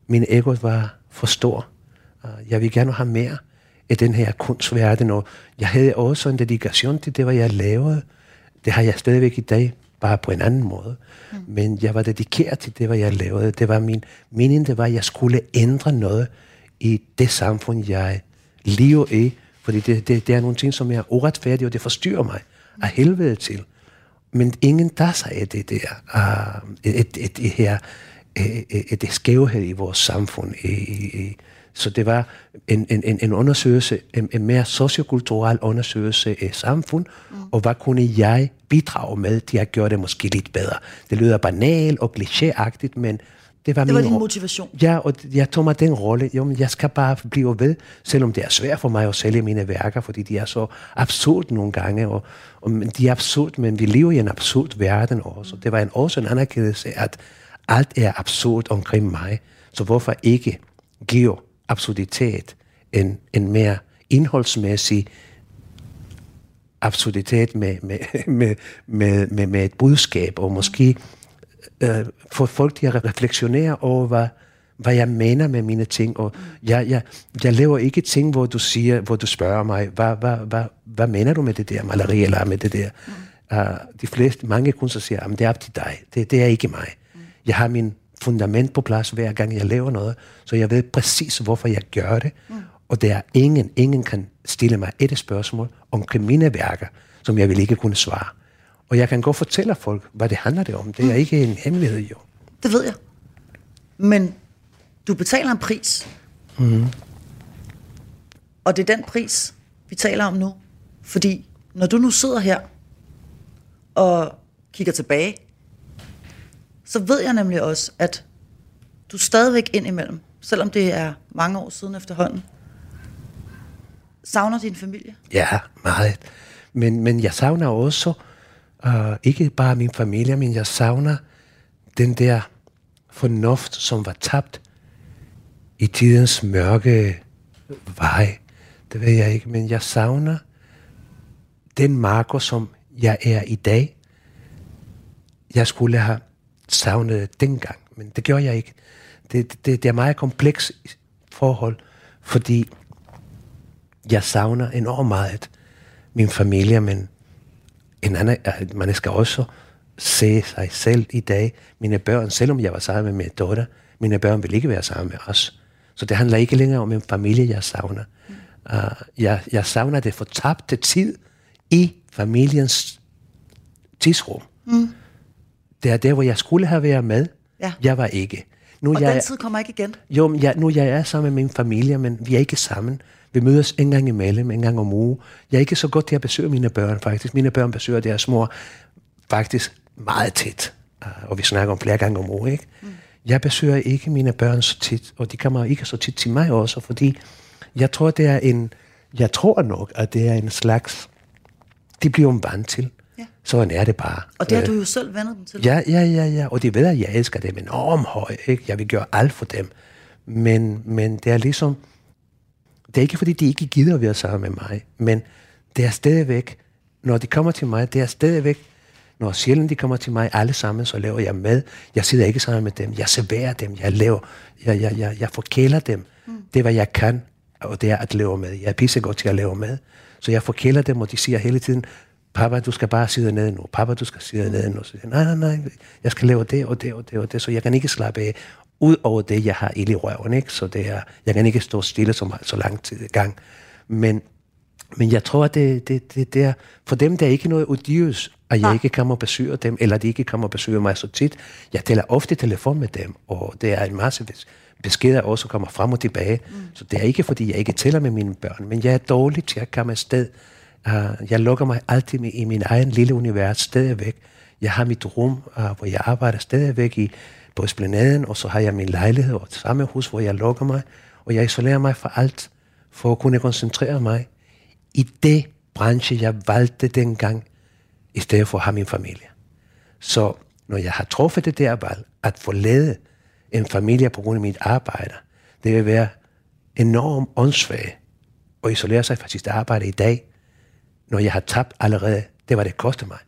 min ego var for stor. Jeg ville gerne have mere af den her kunstverden, og jeg havde også en dedikation til det, hvad jeg lavede. Det har jeg stadigvæk i dag, bare på en anden måde. Mm. Men jeg var dedikeret til det, hvad jeg lavede. Det var min mening, det var, at jeg skulle ændre noget i det samfund, jeg lever i. Fordi det, det, det er nogle ting, som er uretfærdige, og det forstyrrer mig af helvede til. Men ingen der sig det der, uh, et, et, et, et her et, et skævhed i vores samfund. Så det var en, en, en undersøgelse, en, en mere sociokulturel undersøgelse af samfund, mm. og hvad kunne jeg bidrage med til at gøre det måske lidt bedre. Det lyder banalt og klichéagtigt, men det var,
det
var
min din motivation.
Ja, og jeg tog mig den rolle. Jo, men jeg skal bare blive ved, selvom det er svært for mig at sælge mine værker, fordi de er så absurd nogle gange. Og, og de er absurd, men vi lever i en absurd verden også. Det var en, også en anerkendelse, at alt er absurd omkring mig. Så hvorfor ikke give absurditet en, en mere indholdsmæssig absurditet med, med, med, med, med, med et budskab, og måske øh, få folk til at refleksionere over, hvad, hvad jeg mener med mine ting. Og jeg, jeg, jeg laver ikke ting, hvor du siger, hvor du spørger mig, hvad, hvad, hvad, hvad mener du med det der maleri, eller med det der? Mm. Uh, de fleste, mange kunstnere siger, at det er op til dig. Det, det er ikke mig. Mm. Jeg har min fundament på plads, hver gang jeg laver noget, så jeg ved præcis, hvorfor jeg gør det. Mm. Og der er ingen, ingen kan stille mig et spørgsmål omkring mine værker, som jeg vil ikke kunne svare. Og jeg kan godt fortælle folk, hvad det handler det om. Det er mm. ikke en hemmelighed, jo.
Det ved jeg. Men du betaler en pris. Mm. Og det er den pris, vi taler om nu. Fordi når du nu sidder her og kigger tilbage, så ved jeg nemlig også, at du stadigvæk indimellem, selvom det er mange år siden efterhånden, savner din familie.
Ja, meget. Men, men jeg savner også Uh, ikke bare min familie, men jeg savner den der fornuft, som var tabt i tidens mørke vej. Det ved jeg ikke, men jeg savner den Marco, som jeg er i dag. Jeg skulle have savnede dengang, men det gjorde jeg ikke. Det, det, det er meget kompleks forhold, fordi jeg savner enormt meget min familie, men en anden, man skal også se sig selv i dag. Mine børn, selvom jeg var sammen med min datter, mine børn vil ikke være sammen med os. Så det handler ikke længere om en familie, jeg savner. Uh, jeg, jeg savner det fortabte tid i familiens tidsrum. Mm. Det er der, hvor jeg skulle have været med.
Ja.
Jeg var ikke. Nu
Og
jeg,
den tid kommer ikke igen.
jo, men jeg, nu jeg er sammen med min familie, men vi er ikke sammen. Vi mødes en gang imellem, en gang om uge. Jeg er ikke så godt til at besøge mine børn, faktisk. Mine børn besøger deres mor faktisk meget tit. Uh, Og vi snakker om flere gange om ugen, ikke? Mm. Jeg besøger ikke mine børn så tit, og de kommer ikke så tit til mig også, fordi jeg tror, det er en, jeg tror nok, at det er en slags, de bliver jo vant til. Sådan er det bare.
Og det har
Øh,
du jo selv vendet dem til.
Ja, ja, ja, ja. Og de ved, at jeg elsker dem enormt højt. Ikke? Jeg vil gøre alt for dem. Men, men det er ligesom... Det er ikke, fordi de ikke gider at være sammen med mig. Men det er stadigvæk... Når de kommer til mig, det er stadigvæk... Når sjældent de kommer til mig alle sammen, så laver jeg mad. Jeg sidder ikke sammen med dem. Jeg serverer dem. Jeg laver... Jeg, jeg, jeg, jeg forkæler dem. Mm. Det er, hvad jeg kan. Og det er at lave mad. Jeg er pissegodt til at lave mad. Så jeg forkæler dem, og de siger hele tiden, Papa, du skal bare sidde ned nu. Papa, du skal sidde ned nu. Så jeg, nej, nej, nej, jeg skal lave det og det og det og det, så jeg kan ikke slappe af. Ud over det, jeg har ild i røven, ikke? Så det er, jeg kan ikke stå stille så, meget, så lang tid i gang. Men, men jeg tror, at det, det, det, det er, for dem der er ikke noget odiøs, at jeg ikke kommer og besøger dem, eller de ikke kommer og besøger mig så tit. Jeg taler ofte i telefon med dem, og det er en masse bes- beskeder også kommer frem og tilbage. Mm. Så det er ikke, fordi jeg ikke tæller med mine børn, men jeg er dårlig til at komme afsted. Uh, jeg lukker mig altid med, i min egen lille univers stadigvæk. Jeg har mit rum, uh, hvor jeg arbejder stadigvæk i på Esplanaden, og så har jeg min lejlighed og et samme hus, hvor jeg lukker mig, og jeg isolerer mig fra alt, for at kunne koncentrere mig i det branche, jeg valgte dengang, i stedet for at have min familie. Så når jeg har truffet det der valg, at forlade en familie på grund af mit arbejde, det vil være enormt åndssvagt at isolere sig fra sit arbejde i dag, når jeg har tabt allerede, det var det koster mig,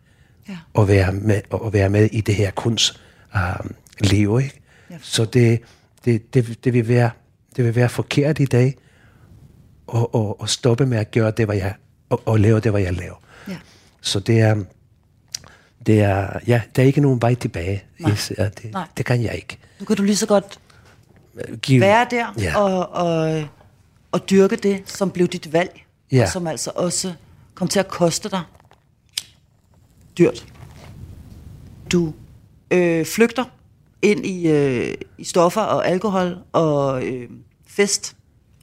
Ja.
at, være med, at være med i det her kunst um, liv. Ikke?
Ja.
Så det, det, det, det, vil være, det vil være forkert i dag at, at, at stoppe med at gøre det, hvad jeg, og, og lave det, hvad jeg laver.
Ja.
Så det er, det er, ja, der er ikke nogen vej tilbage.
Nej.
Ja, det,
Nej.
det kan jeg ikke.
Nu kan du lige så godt
Give,
være der
Ja.
og, og, og dyrke det, som blev dit valg.
Ja.
Og som altså også kom til at koste dig dyrt. Du øh, flygter ind i, øh, i stoffer og alkohol og øh, fest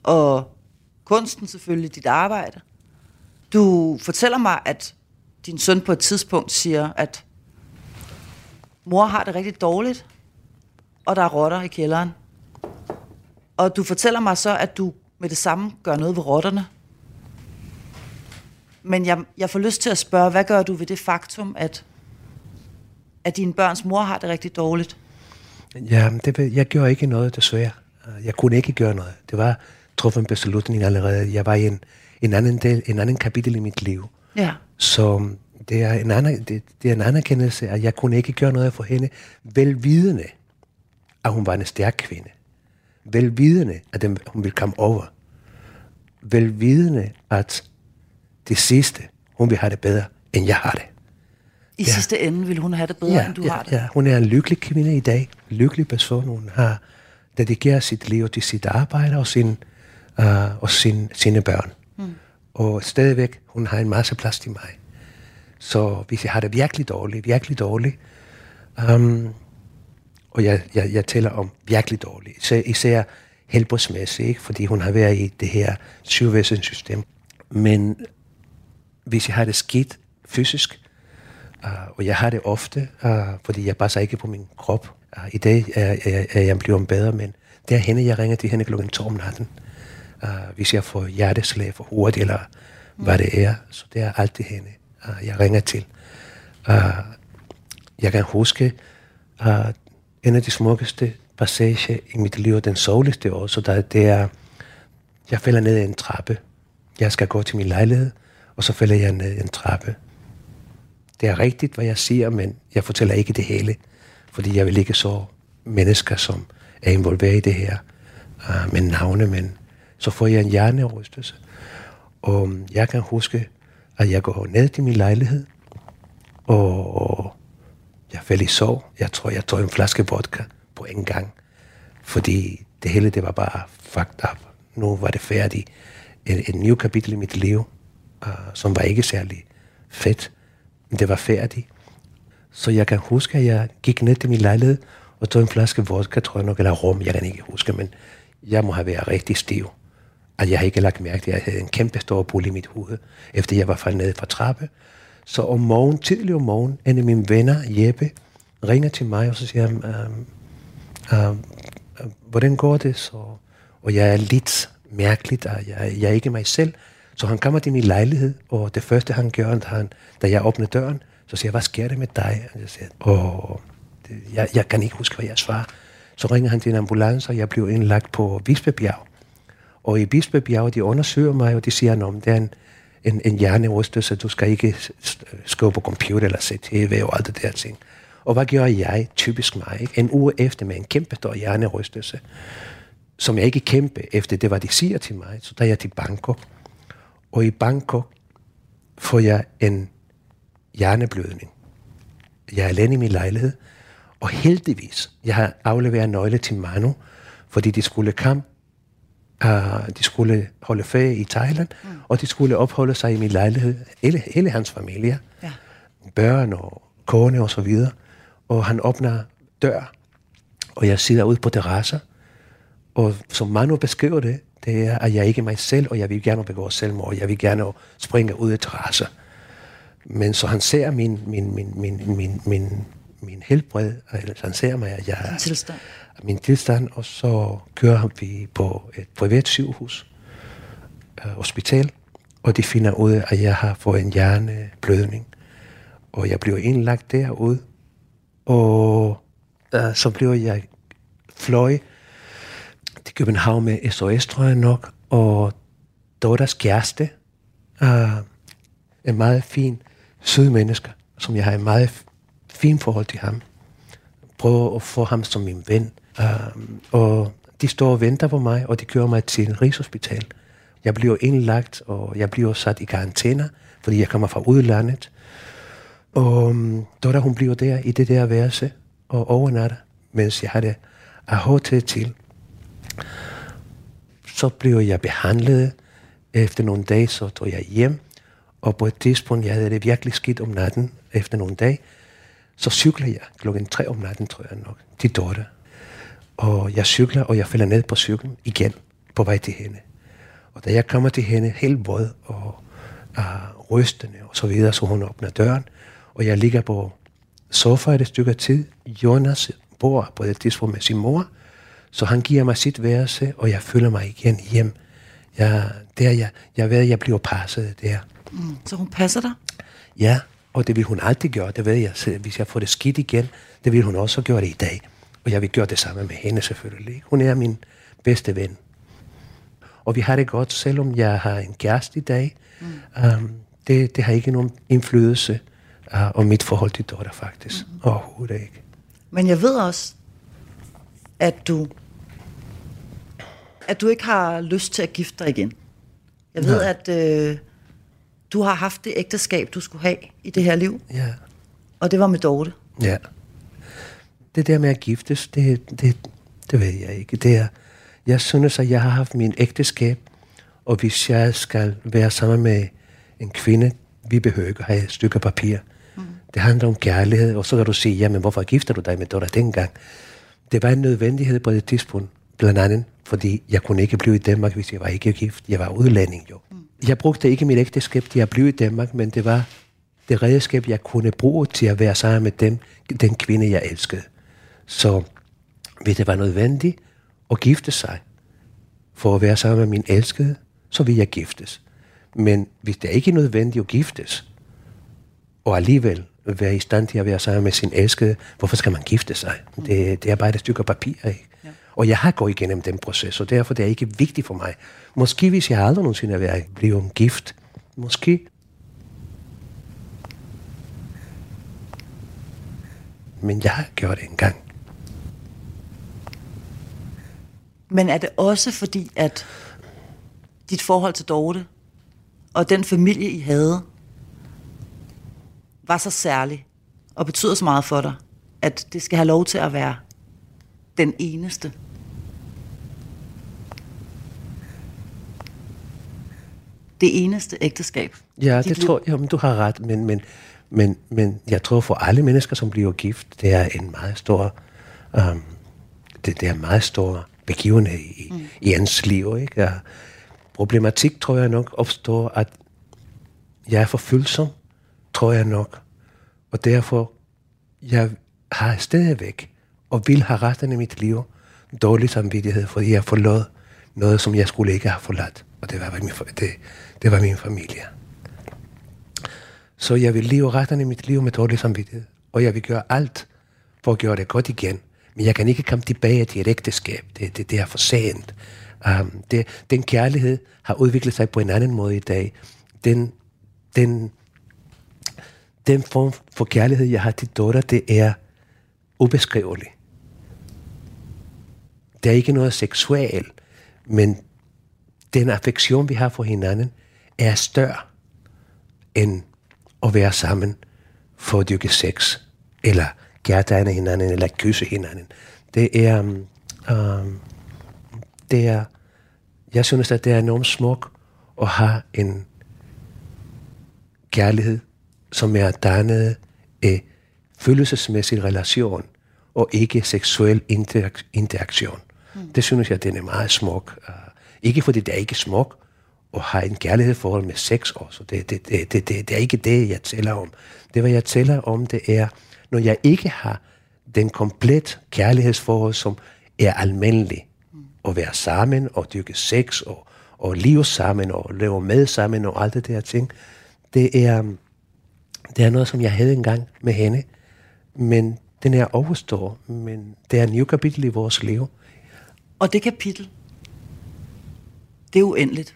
og kunsten selvfølgelig, dit arbejde. Du fortæller mig, at din søn på et tidspunkt siger, at mor har det rigtig dårligt, og der er rotter i kælderen. Og du fortæller mig så, at du med det samme gør noget ved rotterne. Men jeg, jeg får lyst til at spørge, hvad gør du ved det faktum, at, at dine børns mor har det rigtig dårligt?
Ja, det, jeg gjorde ikke noget, desværre. Jeg kunne ikke gøre noget. Det var truffet en beslutning allerede. Jeg var i en, en, anden del, en anden kapitel i mit liv.
Ja.
Så det er, en aner, det, det er en anerkendelse, at jeg kunne ikke gøre noget for hende, velvidende, at hun var en stærk kvinde. Velvidende, at hun ville komme over. Velvidende, at det sidste, hun vil have det bedre, end jeg har det.
I ja. sidste ende vil hun have det bedre,
Ja,
end du
ja,
har det.
ja, hun er en lykkelig kvinde i dag. Lykkelig person. Hun har dedikeret sit liv til sit arbejde og, sin, uh, og sin, sine børn. Mm. Og stadigvæk, hun har en masse plads til mig. Så hvis jeg har det virkelig dårligt, virkelig dårligt, um, og jeg, jeg, jeg taler om virkelig dårligt, især, især helbredsmæssigt, ikke? fordi hun har været i det her syvvæsenssystem. Men hvis jeg har det skidt fysisk, Uh, og jeg har det ofte, uh, fordi jeg passer ikke på min krop. Uh, I dag er, er, er jeg blevet bedre, men det er hende, jeg ringer til hende klokken 2 om natten. Uh, hvis jeg får hjerteslag for hurtigt, eller hvad det er. Så det er altid hende, uh, jeg ringer til. Uh, jeg kan huske uh, en af de smukkeste passager i mit liv, den sovligste også, der, det er, jeg falder ned ad en trappe. Jeg skal gå til min lejlighed, og så falder jeg ned en trappe. Det er rigtigt, hvad jeg siger, men jeg fortæller ikke det hele, fordi jeg vil ikke så mennesker, som er involveret i det her uh, med navne, men så får jeg en hjernerystelse. Og mm, jeg kan huske, at jeg går ned til min lejlighed, og jeg faldt i sov. Jeg tror, jeg tog en flaske vodka på en gang, fordi det hele det var bare fucked up. Nu var det færdigt. Et, et nyt kapitel i mit liv, uh, som var ikke særlig fedt. Men det var færdigt. Så jeg kan huske, at jeg gik ned til min lejlighed og tog en flaske vodka, tror jeg nok, eller rum, jeg kan ikke huske, men jeg må have været rigtig stiv. At jeg har ikke lagt mærke til, at jeg havde en kæmpe stor bulle i mit hoved, efter jeg var faldet ned fra trappe. Så om morgen, tidlig om morgen, en af mine venner, Jeppe, ringer til mig, og så siger han, um, um, hvordan går det så? Og jeg er lidt mærkeligt, og jeg, jeg er ikke mig selv. Så han kommer til min lejlighed, og det første han gør, da, han, da jeg åbner døren, så siger jeg, hvad sker der med dig? Og jeg siger, åh, det, jeg, jeg kan ikke huske, hvad jeg svarer. Så ringer han til en ambulance, og jeg bliver indlagt på Bispebjerg. Og i Bispebjerg, de undersøger mig, og de siger, at det er en, en, en hjernerystelse, du skal ikke skrive på computer eller se tv og alt det der ting. Og hvad gør jeg? Typisk mig. Ikke? En uge efter med en kæmpe stor hjernerystelse, som jeg ikke kæmpe efter, det var de siger til mig. Så der jeg til Bangkok. Og i Bangkok får jeg en hjerneblødning. Jeg er alene i min lejlighed, og heldigvis, jeg har afleveret nøgle til Manu, fordi de skulle kamp, uh, de skulle holde ferie i Thailand, mm. og de skulle opholde sig i min lejlighed, hele, hele hans familie, ja. børn og kone og så videre. Og han åbner dør, og jeg sidder ude på terrasser, og som Manu beskriver det, det er, at jeg ikke er mig selv, og jeg vil gerne begå selvmord, jeg vil gerne springe ud af terrasser. Men så han ser min, min, min, min, min, min, min helbred, eller han ser mig, at jeg er
tilstand.
min tilstand, og så kører vi på et privat sygehus, øh, hospital, og de finder ud af, at jeg har fået en hjerneblødning. Og jeg bliver indlagt derude, og øh, så bliver jeg fløj København med SOS, tror jeg nok, og Dottas kæreste, er en meget fin, sød menneske, som jeg har en meget fin forhold til ham. Prøver at få ham som min ven. Uh, og de står og venter på mig, og de kører mig til en rigshospital. Jeg bliver indlagt, og jeg bliver sat i karantæne, fordi jeg kommer fra udlandet. Og mm, Dotter, hun bliver der i det der værelse og overnatter, mens jeg har det af til, så blev jeg behandlet. Efter nogle dage, så tog jeg hjem. Og på et tidspunkt, jeg havde det virkelig skidt om natten, efter nogle dage, så cykler jeg klokken tre om natten, tror jeg nok, til Dorte. Og jeg cykler, og jeg falder ned på cyklen igen, på vej til hende. Og da jeg kommer til hende, helt våd og uh, rystende og så videre, så hun åbner døren, og jeg ligger på sofa et stykke tid. Jonas bor på det tidspunkt med sin mor, så han giver mig sit værelse, og jeg føler mig igen hjem. Jeg, der, jeg, jeg ved, jeg bliver passet der.
Mm. Så hun passer dig?
Ja, og det vil hun altid gøre, det ved jeg. Hvis jeg får det skidt igen, det vil hun også gøre det i dag. Og jeg vil gøre det samme med hende selvfølgelig. Hun er min bedste ven. Og vi har det godt, selvom jeg har en kæreste i dag. Mm. Um, det, det har ikke nogen indflydelse uh, om mit forhold til Dorte faktisk. Mm. Overhovedet ikke.
Men jeg ved også, at du at du ikke har lyst til at gifte dig igen. Jeg ved, Nej. at øh, du har haft det ægteskab, du skulle have i det her liv.
Ja.
Og det var med Dorte.
Ja. Det der med at giftes, det, det, det ved jeg ikke. Det er, jeg synes, at jeg har haft min ægteskab, og hvis jeg skal være sammen med en kvinde, vi behøver ikke have et stykke papir. Mm. Det handler om kærlighed, og så kan du sige, jamen hvorfor gifter du dig med Dorte dengang? Det var en nødvendighed på det tidspunkt, blandt andet fordi jeg kunne ikke blive i Danmark, hvis jeg var ikke gift. Jeg var udlænding jo. Mm. Jeg brugte ikke mit ægteskab til at blive i Danmark, men det var det redskab, jeg kunne bruge til at være sammen med dem, den kvinde, jeg elskede. Så hvis det var nødvendigt at gifte sig, for at være sammen med min elskede, så vil jeg giftes. Men hvis det ikke er nødvendigt at giftes, og alligevel være i stand til at være sammen med sin elskede, hvorfor skal man gifte sig? Det, det er bare et stykke papir, ikke? Og jeg har gået igennem den proces, og derfor det er ikke vigtigt for mig. Måske hvis jeg aldrig nogensinde været blevet gift, måske. Men jeg har gjort det engang.
Men er det også fordi, at dit forhold til Dorte og den familie, I havde, var så særlig og betyder så meget for dig, at det skal have lov til at være den eneste? Det eneste ægteskab?
Ja, det liv. tror jeg, men du har ret, men, men, Men, men jeg tror for alle mennesker, som bliver gift, det er en meget stor, um, det, det er en meget stor begivenhed i, mm. i ens liv. Ikke? Og problematik tror jeg nok opstår, at jeg er for følsom, tror jeg nok. Og derfor, jeg har stadigvæk, og vil have resten af mit liv, dårlig samvittighed, fordi jeg har forladt noget, som jeg skulle ikke have forladt. Og det var det, det var min familie. Så jeg vil leve resten af mit liv med dårlig samvittighed. Og jeg vil gøre alt for at gøre det godt igen. Men jeg kan ikke komme tilbage til et ægteskab. Det, det, det er for sent. Um, det, den kærlighed har udviklet sig på en anden måde i dag. Den, den, den form for kærlighed, jeg har til dotter, det er ubeskrivelig. Det er ikke noget seksuelt, men den affektion, vi har for hinanden, er større end at være sammen for at dyrke sex, eller kærtegne hinanden, eller kysse hinanden. Det er, um, det er, jeg synes, at det er enormt smuk at have en kærlighed, som er dannet af følelsesmæssig relation, og ikke seksuel interaktion. Mm. Det synes jeg, den er meget smuk. Uh, ikke fordi det er ikke smuk og har en kærlighedsforhold med sex også. Det, det, det, det, det, det er ikke det, jeg tæller om. Det, hvad jeg tæller om, det er, når jeg ikke har den komplet kærlighedsforhold, som er almindelig. Mm. At være sammen og dyrke sex og, og leve sammen og leve med sammen og alt det der ting. Det er, det er noget, som jeg havde engang med hende. Men den er overstået, Men det er en ny kapitel i vores liv.
Og det kapitel, det er uendeligt.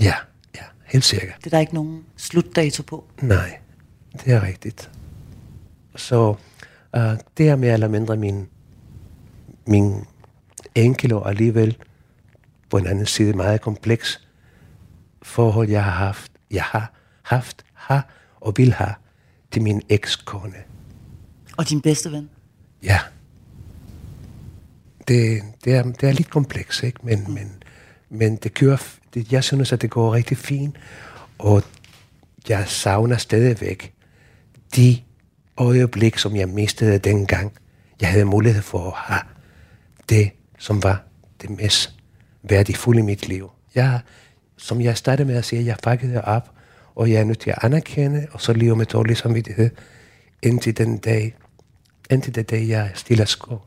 Ja, ja, helt sikkert.
Det er der ikke nogen slutdato på.
Nej, det er rigtigt. Så uh, det er mere eller mindre min, min enkle og alligevel på en anden side meget kompleks forhold, jeg har haft, jeg har haft, har og vil have til min ekskone.
Og din bedste ven?
Ja. Det, det, er, det er lidt kompleks, ikke? Men, mm. men, men det kører, det, jeg synes, at det går rigtig fint, og jeg savner stadigvæk de øjeblik, som jeg mistede dengang. Jeg havde mulighed for at have det, som var det mest værdifulde i mit liv. Jeg, som jeg startede med at sige, jeg fuckede op, og jeg er nødt til at anerkende, og så leve med dårlig samvittighed, indtil den dag, indtil den dag, jeg stiller sko.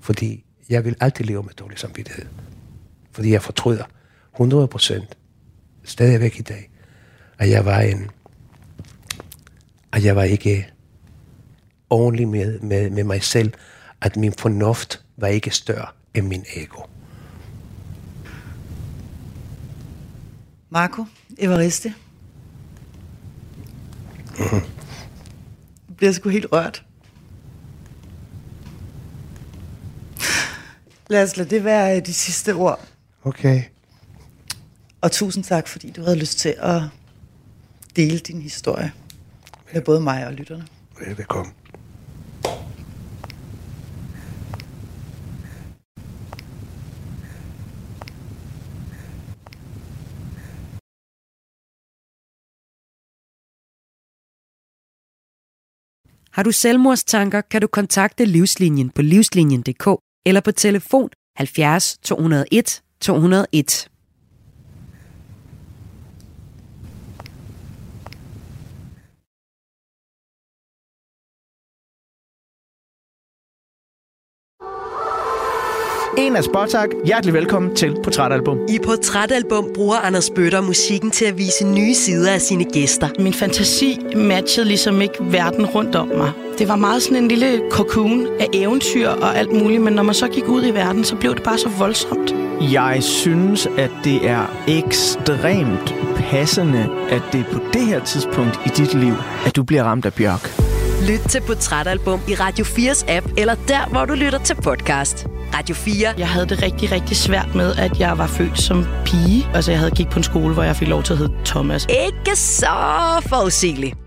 Fordi jeg vil altid leve med dårlig samvittighed. Fordi jeg fortryder 100 procent stadigvæk i dag, at jeg var en, at jeg var ikke ordentlig med, med, med mig selv, at min fornuft var ikke større end min ego.
Marco Evariste. Mm-hmm. Jeg bliver sgu helt rørt. Lad os lade det være de sidste ord.
Okay.
Og tusind tak, fordi du havde lyst til at dele din historie med både mig og lytterne.
Velkommen.
Har du selvmordstanker, kan du kontakte Livslinjen på livslinjen.dk eller på telefon 70 201 201.
En af Spotak. Hjertelig velkommen til Portrætalbum.
I Portrætalbum bruger Anders Bøtter musikken til at vise nye sider af sine gæster.
Min fantasi matchede ligesom ikke verden rundt om mig. Det var meget sådan en lille cocoon af eventyr og alt muligt, men når man så gik ud i verden, så blev det bare så voldsomt.
Jeg synes, at det er ekstremt passende, at det er på det her tidspunkt i dit liv, at du bliver ramt af bjørk.
Lyt til Portrætalbum i Radio 4's app, eller der, hvor du lytter til podcast. Radio 4.
Jeg havde det rigtig, rigtig svært med, at jeg var født som pige. Altså, jeg havde gik på en skole, hvor jeg fik lov til at hedde Thomas.
Ikke så forudsigeligt.